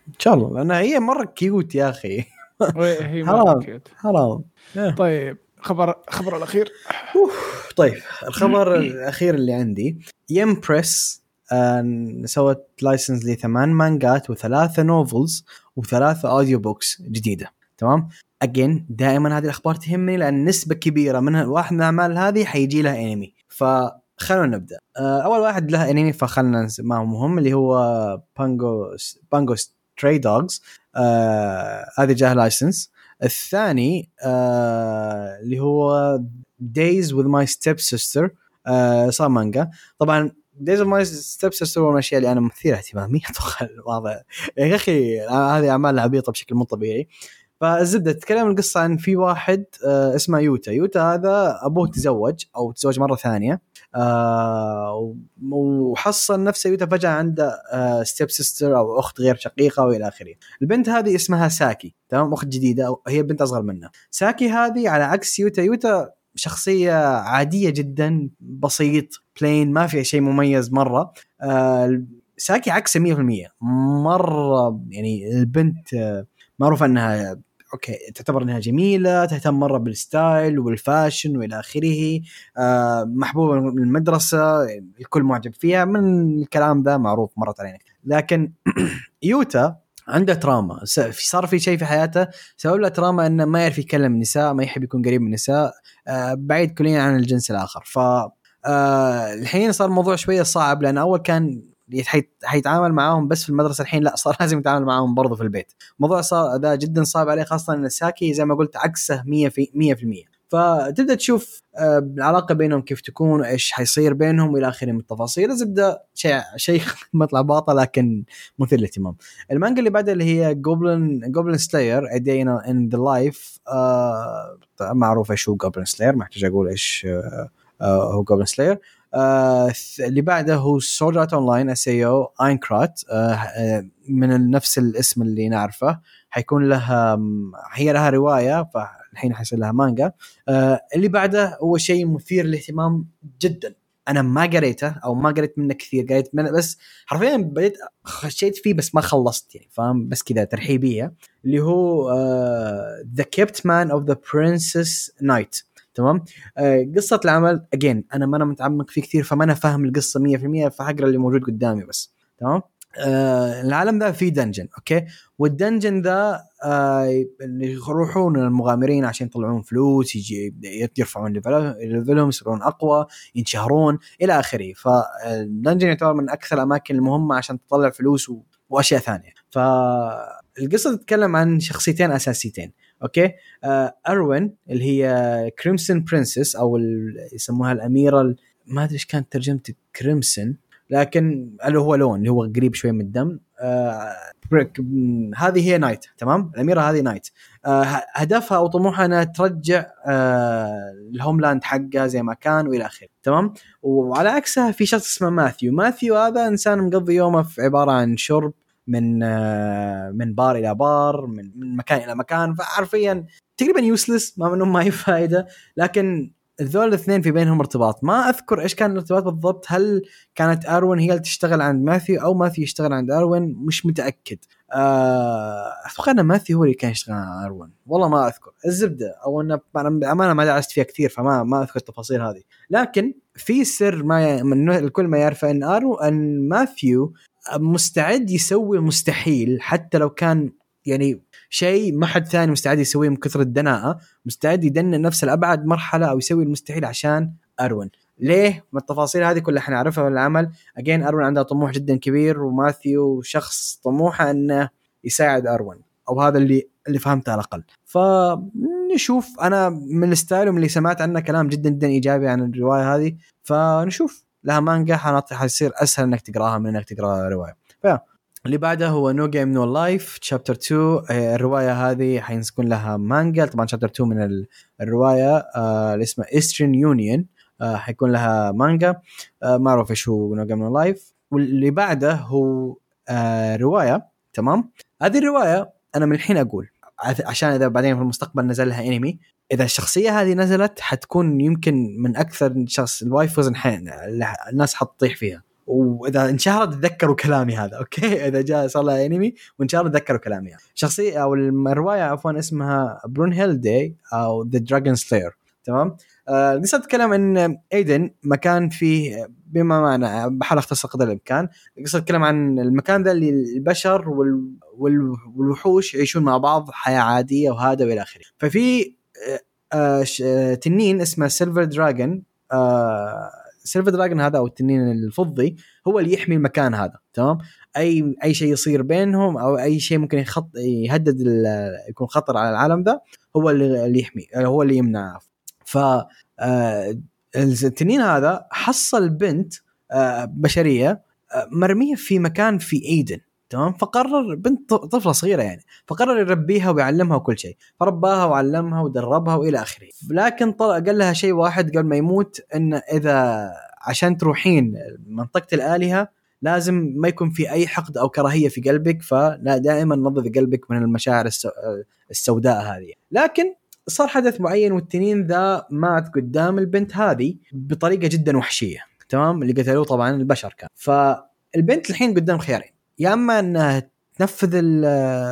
إن شاء الله لأنها هي مرة cute يا أخي. هي حرام. مرة cute. حرام طيب خبر خبر الأخير. طيب الخبر الأخير اللي عندي Yen Press سوت license لثمان مانجات وثلاثة novels وثلاثة audio books جديدة. تمام؟ again دائما هذه الأخبار تهمني لأن نسبة كبيرة منها واحد من الأعمال هذه حيجي لها انمي فخلونا نبدأ. آه أول واحد لها انمي فخلنا ما هو مهم اللي هو Bungo Bungo Stray Dogs هذه جاه license الثاني آه اللي هو Days with My Stepsister صار مانجا طبعا Days with My Stepsister هو من الاشياء اللي أنا مثيره اهتمامي. أتوقع الواضح يا أخي هذه أعمال عبيطة بشكل مو طبيعي. فالزبده تتكلم القصة عن في واحد آه اسمه يوتا. يوتا هذا أبوه تزوج أو تزوج مرة ثانية. آه وحصل نفسه يوتا فجأة عنده آه stepsister أو أخت غير شقيقة وإلى آخره. البنت هذه اسمها ساكي تمام؟ أخت جديدة هي بنت أصغر منه. ساكي هذه على عكس يوتا. يوتا شخصية عادية جدا بسيط plain ما فيها شيء مميز مرة. آه ساكي عكسه 100% مرة يعني البنت آه معروفة إنها أوكي تعتبر إنها جميلة تهتم مرة بال style وال fashion وإلى آخره. آه محبوبة من المدرسة الكل معجب فيها. من الكلام ذا معروف مرت علينا. لكن يوتا عنده تراما. صار في شيء في حياته. سبب له تراما إنه ما يعرف يكلم النساء ما يحب يكون قريب من النساء. آه بعيد كليا عن الجنس الآخر. ف آه الحين صار الموضوع شوية صعب لأن أول كان حيتعامل معاهم بس في المدرسة الحين لا صار لازم يتعامل معاهم برضه في البيت. الموضوع صار ذا جدا صعب عليه خاصة إن ساكي زي ما قلت عكسه 100 في 100% فتبدأ تشوف آه، العلاقة بينهم كيف تكون وايش حيصير بينهم والى آخره من التفاصيل. الزبده شيء شيء مطلع باطل لكن مثير للاهتمام. المانجا اللي بعدها اللي هي Goblin Goblin Slayer A Day in the Life معروف إيش هو Goblin Slayer ما أحتاج أقول إيش آه هو Goblin Slayer آه اللي بعده هو Sword Art Online SAO Aincrad من نفس الاسم اللي نعرفه. حيكون لها هي لها رواية فالحين حيصير لها مانجا. آه اللي بعده هو شيء مثير للاهتمام جدا. أنا ما قريته أو ما قريت منه كثير قريت منه بس حرفيا بديت خشيت فيه بس ما خلصت يعني فاهم؟ بس كذا ترحيبية. اللي هو The Kept Man of the Princess Knight تمام؟ آه قصة العمل again أنا ما أنا متعمق فيه كثير فما أنا فاهم القصة 100% فحقرا اللي موجود قدامي بس تمام؟ آه العالم ذا فيه dungeon أوكي؟ وال dungeon ذا آه اللي يروحون المغامرين عشان يطلعون فلوس يجي يرفعون level هم يصيرون أقوى ينشهرون إلى آخره. فال dungeon يعتبر من أكثر الأماكن المهمة عشان تطلع فلوس وأشياء ثانية. فالقصة تتكلم عن شخصيتين أساسيتين. أوكي؟ آه أروين اللي هي Crimson Princess أو يسموها الأميرة ما أدري إيش كانت ترجمة crimson لكن اللي هو لون اللي هو قريب شوي من الدم. آه هذه هي knight تمام؟ الأميرة هذه knight آه هدفها أو طموحها إنها ترجع آه ال homeland حقها زي ما كان وإلى آخره تمام؟ وعلى عكسها في شخص اسمه ماثيو ماثيو هذا إنسان مقضي يومه في عبارة عن شرب من من بار إلى بار من, من مكان إلى مكان فحرفيا تقريبا useless ما منهم ما هي فائده لكن ذول الاثنين في بينهم ارتباط. ما أذكر إيش كان الارتباط بالضبط. هل كانت أروين هي اللي تشتغل عند ماثيو أو ماثيو يشتغل عند أروين؟ مش متأكد. آه، أتوقع إن ماثيو هو اللي كان يشتغل عند أروين. والله ما أذكر. الزبدة أو انه بأمانة ما درست فيها كثير فما ما أذكر التفاصيل هذه. لكن في سر ما ي... الكل ما يعرفه إن ارو إن ماثيو مستعد يسوي المستحيل حتى لو كان يعني شيء ما حد ثاني مستعد يسويه من كثر الدناءة مستعد يدنى نفسه لابعد مرحلة أو يسوي المستحيل عشان أروين. ليه؟ من التفاصيل هذه كلها إحنا نعرفها من العمل، again أروين عنده طموح جدا كبير وماثيو شخص طموحه إنه يساعد أروين أو هذا اللي اللي فهمته على الأقل. فنشوف. أنا من ال style ومن اللي سمعت عنه كلام جدا جدا إيجابي عن الرواية هذه. فنشوف. لها مانجا حيصير أسهل إنك تقراها من إنك تقرأ رواية. ف اللي بعده هو No Game No Life chapter 2 الرواية هذه حيكون لها مانجا. طبعا chapter 2 من الرواية آه اللي اسمها Eastern Union آه حيكون لها مانجا. آه ما أعرف إيش هو No Game No Life واللي بعده هو آه رواية. تمام؟ هذه الرواية أنا من الحين أقول. عشان إذا بعدين في المستقبل نزل لها انمي إذا الشخصية هذه نزلت حتكون يمكن من أكثر شخص ال waifus الناس حتطيح فيها. وإذا انشهرت تذكروا كلامي هذا أوكي؟ إذا جاء صار لها انمي وانشهرت تذكروا كلامي هذا. شخصيه أو الرواية عفوا اسمها Brunhild أو the Dragonslayer تمام؟ آه تتكلم إن إيدن مكان فيه بما معنى بحاول أختصر قدر الإمكان القصة تتكلم عن المكان ذا اللي البشر وال... وال... والوحوش يعيشون مع بعض حياة عادية وهذا وإلى آخره. ففي آه آه تنين اسمه silver dragon silver dragon هذا أو التنين الفضي هو اللي يحمي المكان هذا تمام؟ أي أي شيء يصير بينهم أو أي شيء ممكن يخط يهدد يكون خطر على العالم ذا هو اللي يحمي هو اللي يمنعه. ف التنين هذا حصل بنت بشرية مرمية في مكان في إيدن تمام؟ فقرر بنت طفلة صغيرة يعني فقرر يربيها ويعلمها وكل شيء فرباها وعلمها ودربها وإلى آخره. لكن قال لها شيء واحد قبل ما يموت إن إذا عشان تروحين منطقة الآلهة لازم ما يكون في أي حقد أو كراهية في قلبك فلا دائما نظف قلبك من المشاعر السوداء هذه. لكن صار حدث معين والتنين ذا مات قدام البنت هذه بطريقة جدا وحشية تمام؟ اللي قتلوه طبعا البشر كان. فالبنت الحين قدام خيارين يا إما إنها تنفذ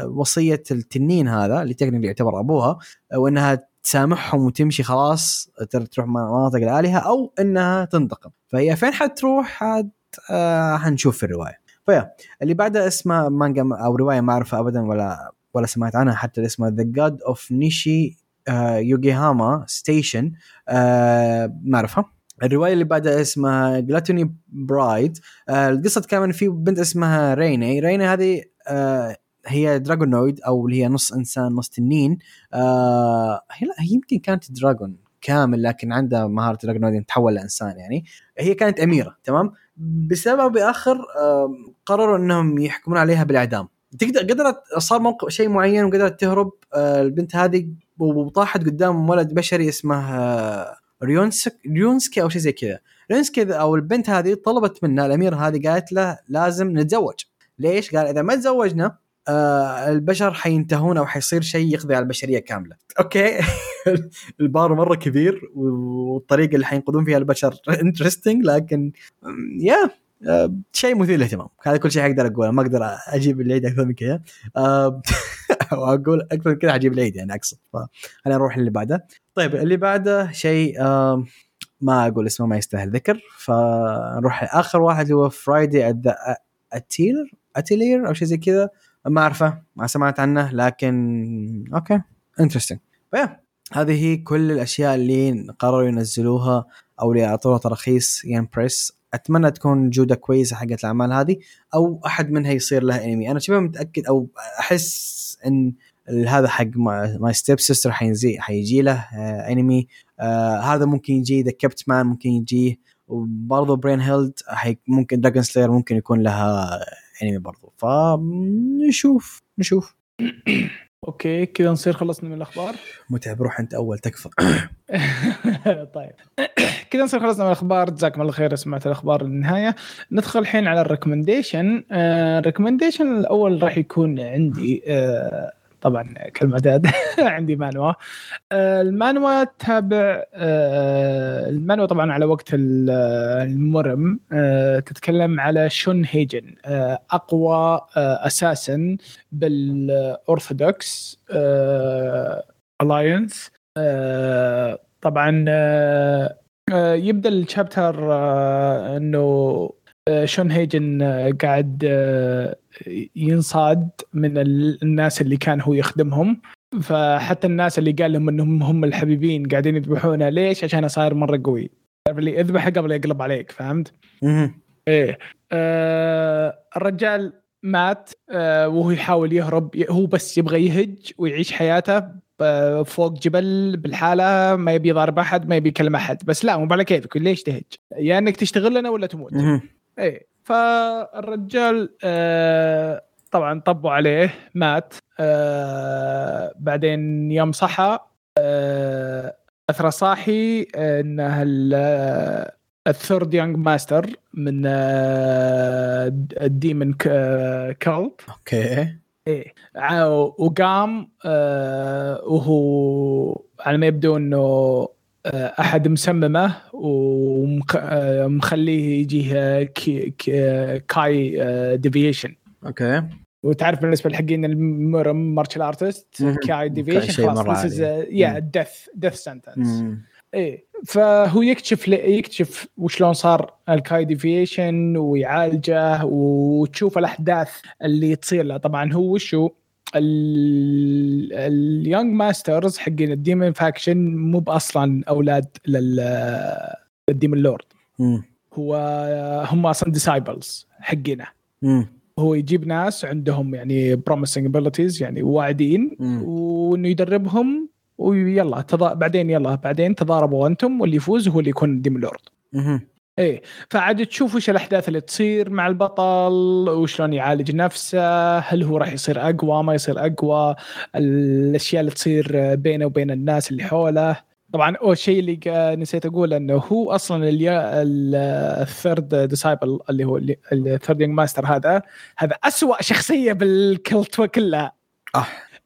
وصية التنين هذا اللي تقريبا يعتبر أبوها وانها تسامحهم وتمشي خلاص تروح مناطق الالهه أو إنها تنتقم. فهي فين حتروح؟ حد آه حنشوف في الرواية. فيا اللي بعدها اسمها مانجا أو رواية ما أعرفها ابدا ولا ولا سمعت عنها حتى اسمها The God of Nishi-Yuigahama Station ما أعرفها. الرواية اللي بعدها اسمها Gluttony Bride آه القصة كمان في بنت اسمها ريني. ريني هذه آه هي dragonoid أو اللي هي نص إنسان نص تنين. آه هي لا هي يمكن كانت dragon كامل لكن عندها مهارة dragonoid تحول لإنسان يعني. هي كانت أميرة تمام؟ بسبب باخر آه قرروا إنهم يحكمون عليها بالإعدام. تقدر قدرت صار موقف شيء معين وقدرت تهرب آه البنت هذه وطاحت قدام ولد بشري اسمه آه ريونسك ريونسكي أو شيء زي كذا. ريونسكي أو البنت هذه طلبت منه الاميره هذه قالت له لازم نتزوج. ليش؟ قال إذا ما تزوجنا آه البشر حينتهون أو حيصير شيء يقضي على البشرية كاملة. أوكي؟ البار مرة كبير والطريقة اللي حينقذون فيها البشر interesting لكن يا آه شيء مثير للاهتمام. هذا كل شيء أقدر أقوله. ما أقدر أجيب العيد أكثر من كذا. آه واقول أكثر كذا حجيب العيد يعني أقصد. فخلينا نروح اللي بعده. طيب اللي بعده شيء ما أقول اسمه ما يستاهل ذكر. فنروح اخر واحد هو Friday Atelier Atelier أو شيء زي كذا. ما أعرفه ما سمعت عنه لكن أوكي interesting هذه هي كل الأشياء اللي قرروا ينزلوها أو اللي أعطوها تراخيص Yen Press أتمنى تكون جودة كويسة حقت الأعمال هذه أو أحد منها يصير له انمي أنا شبه متأكد أو أحس إن هذا حق My Stepsister حينزي حيجي له آه انمي آه هذا ممكن يجي The Kept Man ممكن يجي. وبرضه Brunhild ممكن Dragonslayer ممكن يكون لها انمي برضه. فنشوف نشوف. أوكي كذا نصير خلصنا من الأخبار. متعب روح أنت أول تكفى. طيب. كذا نصير خلصنا من الأخبار. جزاكم الله خير سمعت الأخبار للنهايه ندخل الحين على ال recommendation ال recommendation الأول راح يكون عندي آه طبعا كالمعتاد عندي مانوا. المانوا تابع المانوا طبعا على وقت الموريم تتكلم على شون هيجن أقوى أساسا بال Orthodox Alliance طبعا يبدأ ال chapter إنه شون هيجن قاعد ينصاد من الناس اللي كان هو يخدمهم. فحتى الناس اللي قال لهم إنهم هم الحبيبين قاعدين يذبحونه ليش؟ عشان صاير مرة قوي. اللي اذبحه قبل يقلب عليك فهمت؟ إيه. آه الرجال مات آه وهو يحاول يهرب هو بس يبغى يهج ويعيش حياته فوق جبل بالحالة ما يبي يضارب أحد ما يبي يكلم أحد. بس لا مو على كيفك ليش تهج؟ يا يعني إنك تشتغل لنا ولا تموت. إيه. فالرجال آه طبعا طبوا عليه مات. آه بعدين يوم صحى آه أثر صاحي إنه ال third young master من آه ال Demon Cult okay. إيه. وقام آه وهو على ما يبدو إنه أحد مسممه ومخليه يجيه qi qi deviation okay. وتعرف بالنسبة لحقين المر martial artists qi deviation خلاص يا death death sentence إيه. فهو يكتشف يكتشف وشلون صار ال qi deviation ويعالجه وتشوف الأحداث اللي تصير له. طبعا هو وشو ال young masters حقين ال demon faction مو بأصلا أولاد لل demon lord هو هم أصلا disciples حقينه. هو يجيب ناس عندهم يعني promising abilities يعني واعدين وإنه يدربهم ويلا تضا... بعدين يلا بعدين تضاربوا أنتم واللي يفوز هو اللي يكون demon lord إيه. فعاد تشوف وش الأحداث اللي تصير مع البطل وشلون يعالج نفسه هل هو راح يصير أقوى ما يصير أقوى الأشياء اللي تصير بينه وبين الناس اللي حوله. طبعا أول شيء اللي نسيت أقول إنه هو أصلا ال third disciple اللي هو ال third young master هذا. هذا أسوأ شخصية بال cult كلها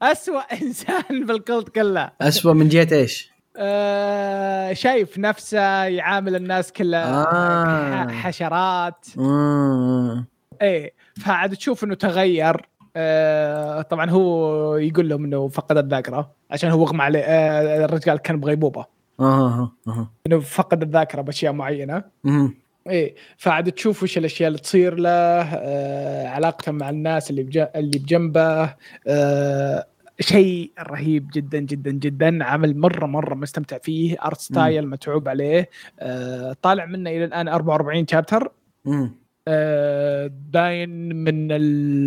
أسوأ إنسان بال cult كله. أسوأ من جهة إيش؟ آه شايف نفسه يعامل الناس كلها آه. حشرات. آه. إيه فعاد تشوف إنه تغير. آه طبعا هو يقول لهم إنه فقد الذاكرة عشان هو اغمى عليه. آه الرجال كان بغيبوبه آه آه إنه فقد الذاكرة بأشياء معينة. آه. إيه فعاد تشوف وش الأشياء اللي تصير له. آه علاقته مع الناس اللي بج... اللي بجنبه. آه شيء رهيب جدا جدا جدا. عمل مرة مرة مستمتع فيه. art style متعوب عليه. آه طالع منه إلى الآن 44 chapter مم. آه باين من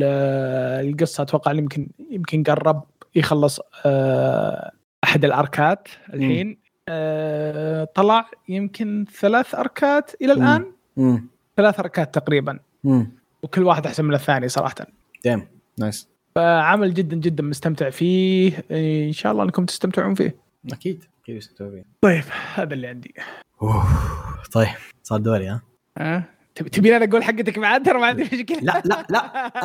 آه، القصة أتوقع يمكن يمكن قرب يخلص آه أحد الأركات الحين. آه طلع يمكن ثلاث أركات إلى مم. الآن. مم. ثلاث أركات تقريبا. مم. وكل واحد أحسن من الثاني صراحة. دام نايس. فعمل جدا جدا مستمتع فيه. إن شاء الله أنكم تستمتعون فيه. أكيد أكيد يستوي. طيب هذا اللي عندي. أوه. طيب صار دوري ها؟ تبي تبين أنا أقول حقتك بعد؟ ترى ما عندي مشكلة. لا لا لا.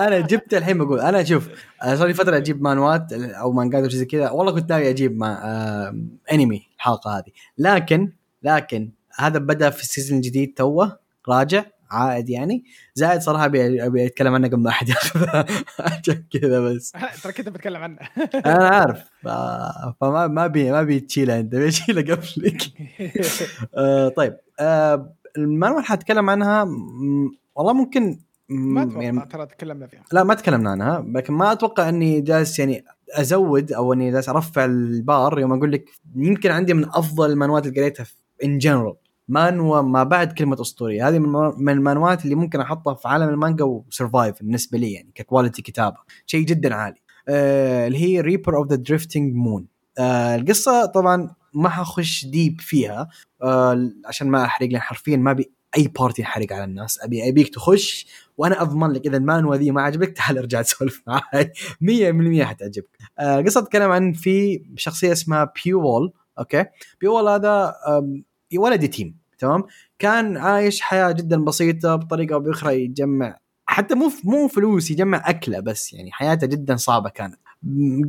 أنا جبت الحين بقول أنا شوف صار لي فترة أجيب مانوات أو مانجات وشي زي كذا. والله كنت ناوي أجيب ما آه أنمي الحلقة هذه. لكن لكن هذا بدأ في ال season الجديد توه راجع. عائد يعني. زائد صراحة ابي أبي أتكلم عنه قبل ما أحد ياخذها عشان كذا بس. ترى كنت بتكلم عنه. أنا عارف فما ما بي ما بي تشيله أنت. بيشيله قبلك. آه طيب. آه المانوا اللي حاتكلم عنها والله ممكن ما أتوقع يعني ترى تكلمنا فيها. لا ما تكلمنا عنها. لكن ما أتوقع إني جالس يعني أزود أو إني جالس أرفع البار يوم أقول لك يمكن عندي من أفضل المانوات اللي قريتها in general مانوا ما بعد كلمة أسطورية. هذه من المانوات اللي ممكن أحطها في عالم المانجا و survive بالنسبة لي يعني ك quality كتابة. شيء جدا عالي. آه اللي هي Reaper of the Drifting Moon القصة طبعا ما حخش deep فيها. آه عشان ما أحرق لأن حرفيا ما أبي أي part ينحرق على الناس. أبي أبيك تخش وأنا أضمن لك إذا المانوا ذي ما عجبك تعال ارجع تسولف معي 100% حتعجبك. آه قصة تتكلم عن في شخصية اسمها Pyo Wol okay؟ Pyo Wol هذا ولد يتيم تمام؟ كان عايش حياة جدا بسيطة بطريقة أو بأخرى يجمع حتى مو مو فلوس يجمع أكلة بس يعني حياته جدا صعبة كانت.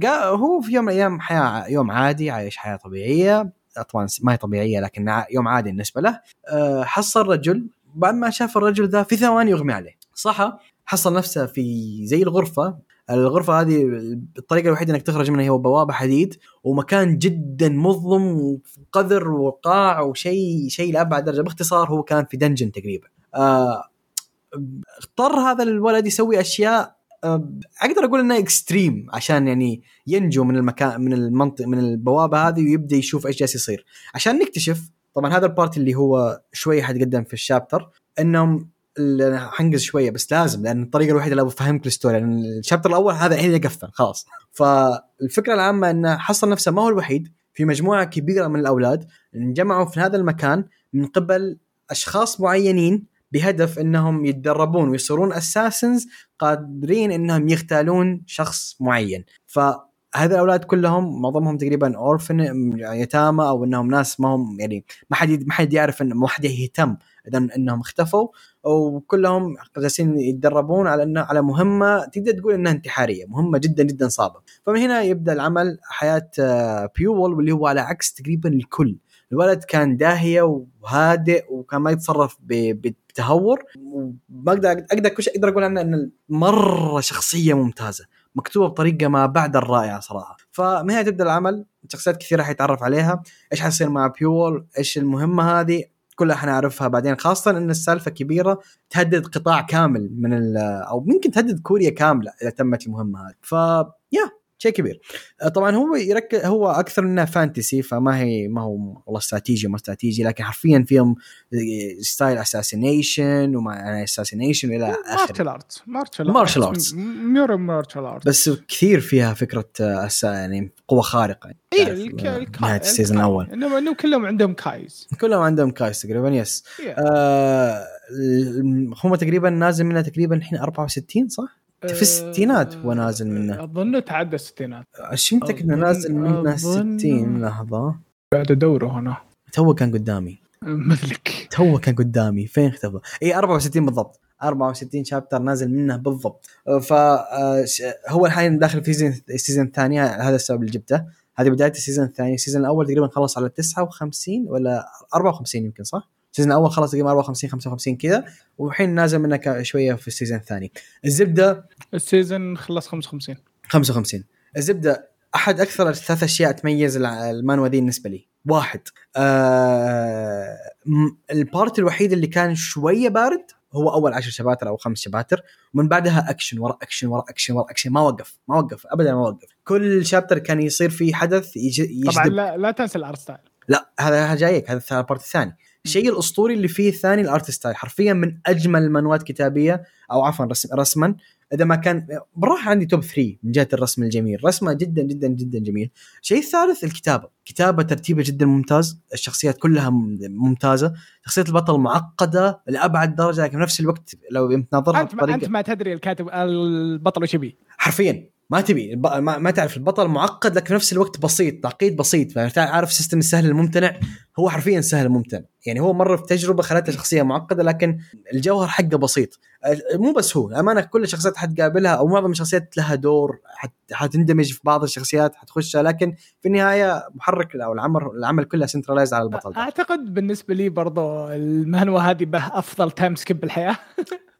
هو في يوم من الأيام حياة يوم عادي عايش حياة طبيعية طبعا ما هي طبيعية لكن يوم عادي بالنسبة له. آه، حصل رجل بعد ما شاف الرجل ذا في ثواني يغمي عليه. صحى حصل نفسه في زي الغرفة. الغرفة هذه الطريقة الوحيدة إنك تخرج منها هي بوابة حديد ومكان جدا مظلم وقذر وقاع وشيء شيء لأبعد درجة. باختصار هو كان في dungeon تقريبا. آه، اضطر هذا الولد يسوي أشياء آه، أقدر أقول انها extreme عشان يعني ينجو من المكان من المنطق من البوابة هذه ويبدأ يشوف إيش جالس يصير. عشان نكتشف طبعا هذا ال part اللي هو شوي حتقدم في ال chapter إنهم حنقز شوية بس لازم لأن الطريقة الوحيدة اللي بفهمك ال story لأن ال chapter الأول هذا الحين يقفل خلاص. فالفكرة العامة انه حصل نفسه ما هو الوحيد في مجموعة كبيرة من الأولاد انجمعوا في هذا المكان من قبل أشخاص معينين بهدف إنهم يتدربون ويصيرون assassins قادرين إنهم يغتالون شخص معين. فهذا الأولاد كلهم معظمهم تقريبا اورفن يتامى أو إنهم ناس ما هم يعني ما حد ما حد يعرف ان ما حد يهتم إذا إنهم اختفوا وكلهم جالسين يتدربون على انه على مهمة تقدر تقول إنها انتحارية مهمة جدا جدا صعبة. فمن هنا يبدأ العمل حياة آه، بيوول واللي هو على عكس تقريبا الكل. الولد كان داهية وهادئ وكان ما يتصرف بتهور وما أقدر أقدر كل شيء أقدر أقول عنه إنه مرة شخصية ممتازة مكتوبة بطريقة ما بعد الرائعة صراحة. فمن هنا تبدأ العمل شخصيات كثيرة حيتعرف عليها. إيش حيصير مع بيول؟ إيش المهمة هذه؟ كلها حنعرفها بعدين خاصة إن السالفة كبيرة تهدد قطاع كامل من أو ممكن تهدد كوريا كاملة إذا تمت المهمة هذه. ف يا شيء كبير آه، طبعا هو يركز هو أكثر انها فانتسي فما هي ما هو والله استراتيجي وما استراتيجي لكن حرفيا فيهم style assassination وما يعني assassination إلى آخره martial arts martial. pure martial arts بس كثير فيها فكرة آه، أسا- يعني قوة خارقة يعني اي آه، ال qi- نهاية ال season. الأول انهم انهم كلهم عندهم qis كلهم عندهم qis تقريبا yes Yeah. آه هم تقريبا نازل منها تقريبا الحين 64 صح؟ في الستينات هو نازل منه. أظن تعدى الستينات. شو متاكد انه نازل منه أظن- 60 لحظة؟ قاعد ادوره هنا. تو كان قدامي. مثلك تو كان قدامي. فين اختفى؟ إي 64 بالضبط. 64 chapter نازل منه بالضبط. ف آه، الحين داخل في season ال season الثاني هذا السبب اللي جبته. هذه بداية ال season الثاني ال season الأول تقريبا خلص على 59 ولا 54 يمكن صح؟ ال season الأول خلص تقريبا 54 55 كذا والحين نازل منه ك- شوية في ال season الثاني. الزبدة؟ ال season خلص 55 55 الزبدة أحد أكثر الثلاث أشياء تميز المانوا ذي بالنسبة لي. واحد. آه ال part الوحيد اللي كان شوية بارد هو أول عشر شباتر أو خمس شباتر. ومن بعدها أكشن ورا أكشن ورا أكشن ورا أكشن. ما وقف ما وقف ابدا ما وقف. كل chapter كان يصير فيه حدث يج- يجذب. طبعا لا, لا تنسى ال art style لا هذا جايك هذا ال part الثاني. الشيء الأسطوري اللي فيه الثاني ال art style حرفيا من أجمل المانوات كتابية أو عفوا رسم رسما إذا ما كان بالراحة عندي توب 3 من جهة الرسم الجميل. رسمة جدا جدا جدا جميل. الشيء الثالث الكتابة. كتابة ترتيبة جدا ممتاز. الشخصيات كلها ممتازة. شخصية البطل معقدة لأبعد درجة لكن في نفس الوقت لو تناظرها أنت ما أنت بطريقه ما تدري الكاتب البطل وش يبي. حرفيا. ما تبي. ما, ما تعرف. البطل معقد لكن في نفس الوقت بسيط. تعقيد بسيط. عارف سيستم السهل الممتنع. هو حرفيا سهل ممتنع. يعني هو مر في تجربة خلته شخصية معقدة لكن الجوهر حقه بسيط. مو بس هو. امانه كل الشخصيات حتقابلها أو معظم الشخصيات لها دور حت حتندمج في بعض الشخصيات حتخشها لكن في النهاية محرك أو العمل العمل كله centralized على البطل ده. أعتقد بالنسبة لي برضو المانوا هذه به أفضل time skip بالحياة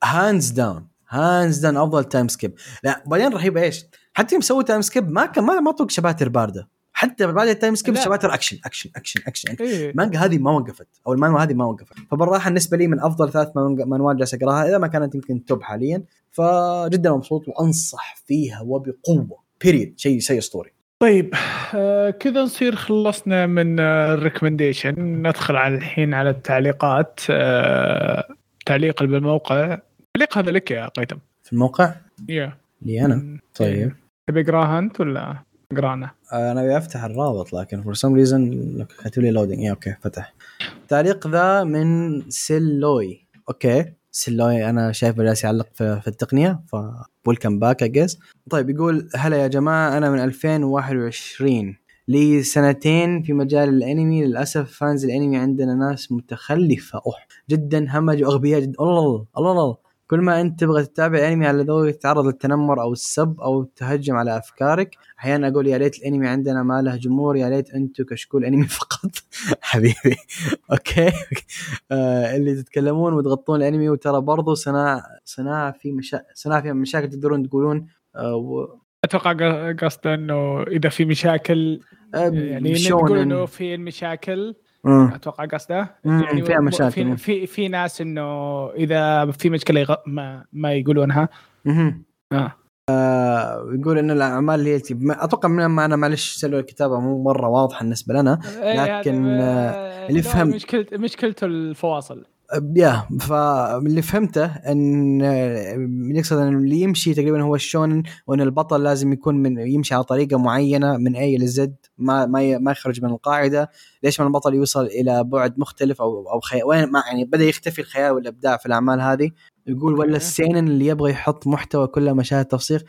hands down hands down أفضل time skip لا بعدين رهيب إيش حتى يوم سووا time skip ما كان ما ما طوق شباتر باردة حتى بعد ال time skip. شباتر اكشن اكشن اكشن اكشن, أكشن. إيه. المانجا هذه ما وقفت أو المانوا هذه ما وقفت فبالراحة بالنسبة لي من أفضل ثلاث مانوات جالس اقراها إذا ما كانت يمكن top حاليا فجدا مبسوط وأنصح فيها وبقوة. period شيء شيء أسطوري. طيب آه كذا نصير خلصنا من ال recommendation ندخل على الحين على التعليقات. آه تعليق بالموقع. تعليق هذا لك يا قيثم في الموقع؟ yeah. لي أنا؟ طيب. تبي أقراها أنت ولا أقرانا؟ أنا أبي أفتح الرابط لكن for some reason كاتب لي loading okay فتح. التعليق ذا من سيلوي. okay. سيلوي أنا شايف جالس يعلق في, في التقنية welcome back I guess طيب يقول هلا يا جماعة أنا من 2021 لي سنتين في مجال الأنمي للأسف fans الأنمي عندنا ناس متخلفة. أوح جدا همج وأغبياء جدا. الله الله الله. كل ما أنت تبغى تتابع أنمي على ذوقك تتعرض للتنمر أو السب أو تهجم على أفكارك أحيانا أقول يا ليت الأنمي عندنا ما له جمهور يا ليت أنتم كشكول أنمي فقط حبيبي أوكي آه اللي تتكلمون وتغطون الأنمي وترى برضو صناعه صناعه في مشا... صناعه فيها مشاكل تقدرون تقولون آه و... أتوقع قصده إنه إذا في مشاكل آه يعني. تقول إنه في مشاكل مم. أتوقع قصده يعني فيها مشاكل. في في, في ناس إنه إذا في مشكلة يغ... ما ما يقولونها مهم. آه. يقول إن الأعمال اللي هي تب- ما- أتوقع من ما أنا معلش سلو الكتابة مو مرة واضحة بالنسبة لنا إيه، لكن، آه، اللي مشكلة مشكلته الفواصل يا فاللي فهمته إن يقصد ان اللي يمشي تقريبا هو الشونن وإن البطل لازم يكون من يمشي على طريقة معينة من اي لزد ما ما ما يخرج من القاعدة. ليش ما البطل يوصل إلى بعد مختلف أو أو وين ما يعني بدأ يختفي الخيال والإبداع في الأعمال هذه؟ يقول ولا. السينن اللي يبغى يحط محتوى كلها مشاهد تفسير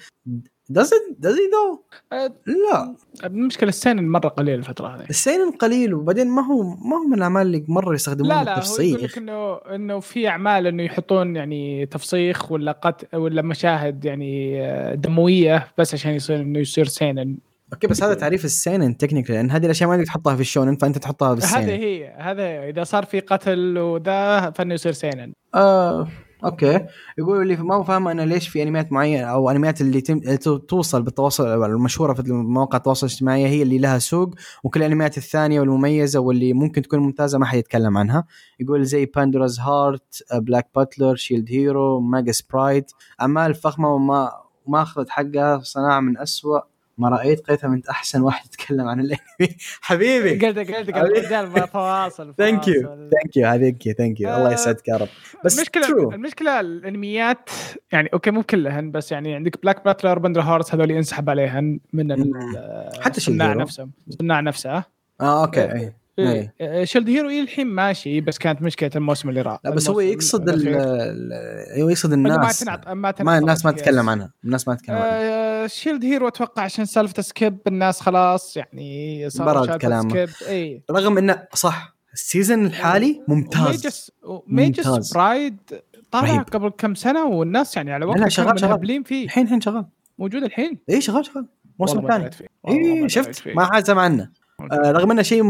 does it? Does it though? آه، لا. المشكلة السينن مرة قليل الفترة هذه. السينن قليل وبعدين ما هو ما هو من الأعمال اللي مرة يستخدمون لا لا هو يقول لك انه إنه في أعمال إنه يحطون يعني تفسيخ ولا قت ولا مشاهد يعني آه، دموية بس عشان يصير إنه يصير سينن. okay بس هذا تعريف السينن technically لأن هذه الأشياء ما تقدر تحطها في الشونن فأنت تحطها بالسينن. هذه هي هذا إذا صار في قتل وذا فإنه يصير سينن. آه، okay. يقولوا اللي ما هو فاهم أنا ليش في انميات معينه أو انميات اللي تم... تو- توصل بالتواصل المشهورة في مواقع التواصل الاجتماعي هي اللي لها سوق وكل الانميات الثانية والمميزة واللي ممكن تكون ممتازة ما حد يتكلم عنها. يقول زي باندوراز هارت بلاك باتلر شيلد هيرو ماجس برايد اعمال فخمه وما وما أخذت حقها صناعة من أسوأ ما رأيت قيثم أنت أحسن واحد يتكلم عن الأنمي. حبيبي. قلت قلت قلت الرجال فواصل. thank you. ثانك يو يو ثانك يو الله آه، يسعدك يا رب. بس المشكلة true. المشكلة الأنميات يعني أوكي مو كلهن بس يعني عندك بلاك باتلر بندر هارت هذول ينسحب عليهن من. حتى الصناع هيرو. نفسه الصناع نفسه. آه أوكي اي إيه. إيه. شيلد هيرو إيه الحين ماشي بس كانت مشكلة الموسم اللي راح لا بس هو يقصد هو يقصد الناس ما تنعط ما, ما الناس ما تنعط تتكلم عنها الناس ما تتكلم عنها آه شيلد هيرو أتوقع عشان سالفة سكيب الناس خلاص يعني صار. سكيب إي رغم إنه صح السيزون الحالي ممتاز ميجس ميجس. برايد طلع رهيب. قبل كم سنة والناس يعني على وقت لا، شغال- شغال. فيه الحين الحين شغال موجود الحين إي شغال شغال. والله ما إي شفت. ما حد سمع عنه آه رغم إنه شيء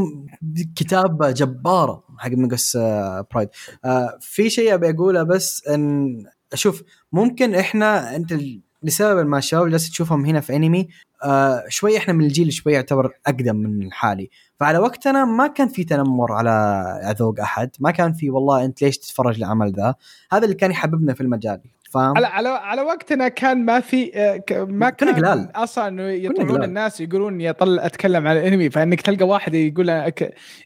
كتابه جباره حق ميجس آه برايد آه في شيء أبي أقوله بس إن أشوف ممكن إحنا أنت لسبب ما الشباب اللي تشوفهم هنا في انمي آه شوي إحنا من الجيل شوي يعتبر أقدم من الحالي فعلى وقتنا ما كان في تنمر على ذوق أحد ما كان في والله أنت ليش تتفرج العمل ذا؟ هذا اللي كان يحببنا في المجال. فاهم؟ على على على وقتنا كان ما في آه، ما كان قلال. أصلا إنه يطلعون الناس يقولون يطل أتكلم عن الانمي فإنك تلقى واحد يقول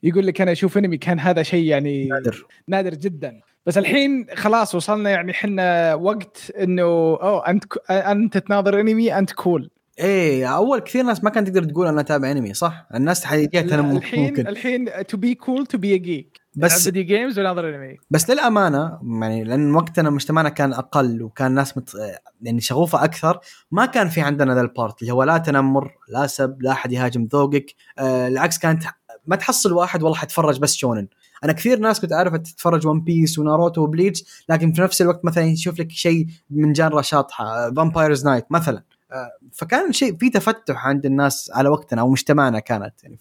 يقول لك أنا أشوف انمي كان هذا شيء يعني نادر. نادر جدا. بس الحين خلاص وصلنا يعني إحنا وقت إنه أوه أنت أنت تناظر انمي أنت كول إيه أول كثير ناس ما كانت تقدر تقول أنا اتابع انمي صح؟ الناس تنمر الحين ممكن. الحين to be cool to be geek بس video games وناظر انمي بس للأمانة يعني لأن وقتنا مجتمعنا كان أقل وكان ناس مت... يعني شغوفة أكثر ما كان في عندنا ذا ال part اللي هو لا تنمر لا سب لا أحد يهاجم ذوقك. آه العكس كانت ما تحصل واحد والله حتفرج بس شونن. أنا كثير ناس كنت أعرفها تتفرج ون بيس وناروتو وبليتش لكن في نفس الوقت مثلا يشوف لك شيء من genre شاطحة فامبايرز نايت مثلا. آه، فكان شيء في تفتح عند الناس على وقتنا أو مجتمعنا كانت يعني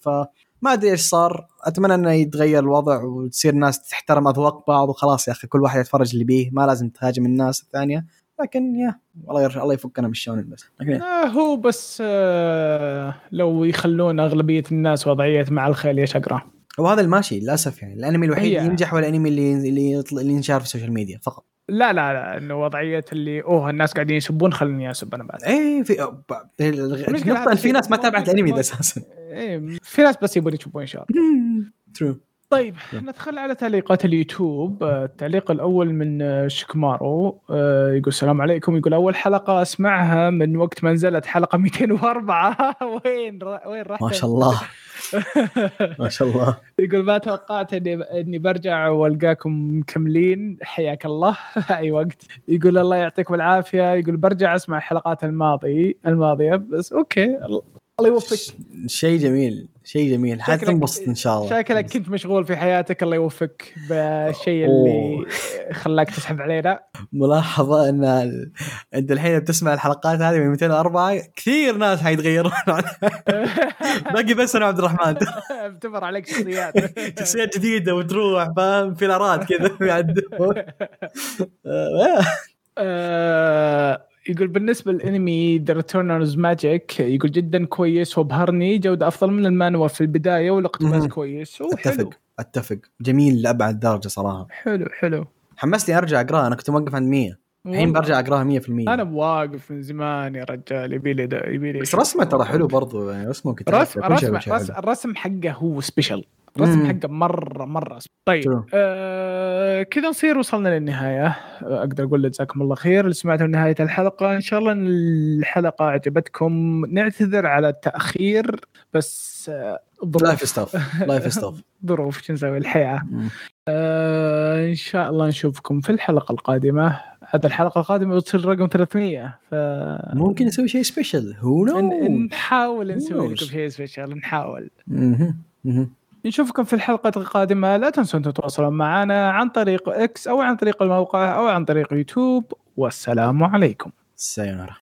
فما أدري إيش صار. أتمنى إنه يتغير الوضع وتصير الناس تحترم أذواق بعض وخلاص يا أخي كل واحد يتفرج اللي يبيه ما لازم تهاجم الناس الثانية. لكن يا الله يرجع الله يفكنا من الشونن بس آه هو بس آه لو يخلون أغلبية الناس وضعية مع الخيل يا شقره وهذا الماشي للأسف يعني الأنمي الوحيد اللي ينجح هو الأنمي اللي اللي اللي ينشار في ال social media فقط. لا لا لا إنه وضعية اللي أوه الناس قاعدين يسبون خليني أسب أنا بعد. إيه في النقطة في ناس ما تابعت الأنمي أساسا. إيه في ناس بس يبون يشوفون إن شاء الله. true طيب ندخل على تعليقات اليوتيوب. التعليق الأول من شكمارو آه، يقول السلام عليكم. يقول أول حلقة أسمعها من وقت ما نزلت حلقة 204 وين وين رحت؟ ما شاء الله. ما شاء الله. يقول ما توقعت إني إني برجع وألقاكم مكملين. حياك الله. أي وقت. يقول الله يعطيكم العافية. يقول برجع أسمع الحلقات الماضي الماضية. بس okay. الله يوفقك. شيء جميل. شيء جميل. حتنبسط إن شاء الله. شكلك كنت مشغول في حياتك الله يوفقك بالشيء اللي خلاك تسحب علينا. ملاحظة إن أنت الحين بتسمع الحلقات هذه من 204 كثير ناس حيتغيرون. باقي بس أنا عبد الرحمن. بتمر عليك شخصيات. شخصيات جديدة وتروح فاهم؟ فيلرات كذا. يعدون يقول بالنسبة للانمي The Returner's Magic يقول جدا كويس وابهرني جودة أفضل من المانوا في البداية والاقتباس كويس أتفق أتفق. جميل لأبعد درجة صراحة. حلو حلو. حمسني أرجع أقرأه أنا كنت موقف عند 100 الحين برجع اقراها 100% أنا بواقف من زمان يا رجال يبي لي يبي لي بس رسمه ترى حلو برضو يعني رسمه كتاب رسم رسم, رسم الرسم حقه هو special الرسم حقه مره مرة. طيب آه كذا نصير وصلنا للنهاية. أقدر أقول جزاكم الله خير. اللي سمعتوا نهاية الحلقة إن شاء الله إن الحلقة عجبتكم. نعتذر على التأخير بس آه life stuff life stuff ظروف شو نسوي؟ الحياة. آه إن شاء الله نشوفكم في الحلقة القادمة. هذا الحلقة القادمة بتصير رقم 300 ف ممكن نسوي شيء special هو نحاول نسوي لكم شيء special نحاول. نشوفكم في الحلقة القادمة. لا تنسوا أن تتواصلون معنا عن طريق إكس أو عن طريق الموقع أو عن طريق يوتيوب. والسلام عليكم. さようなら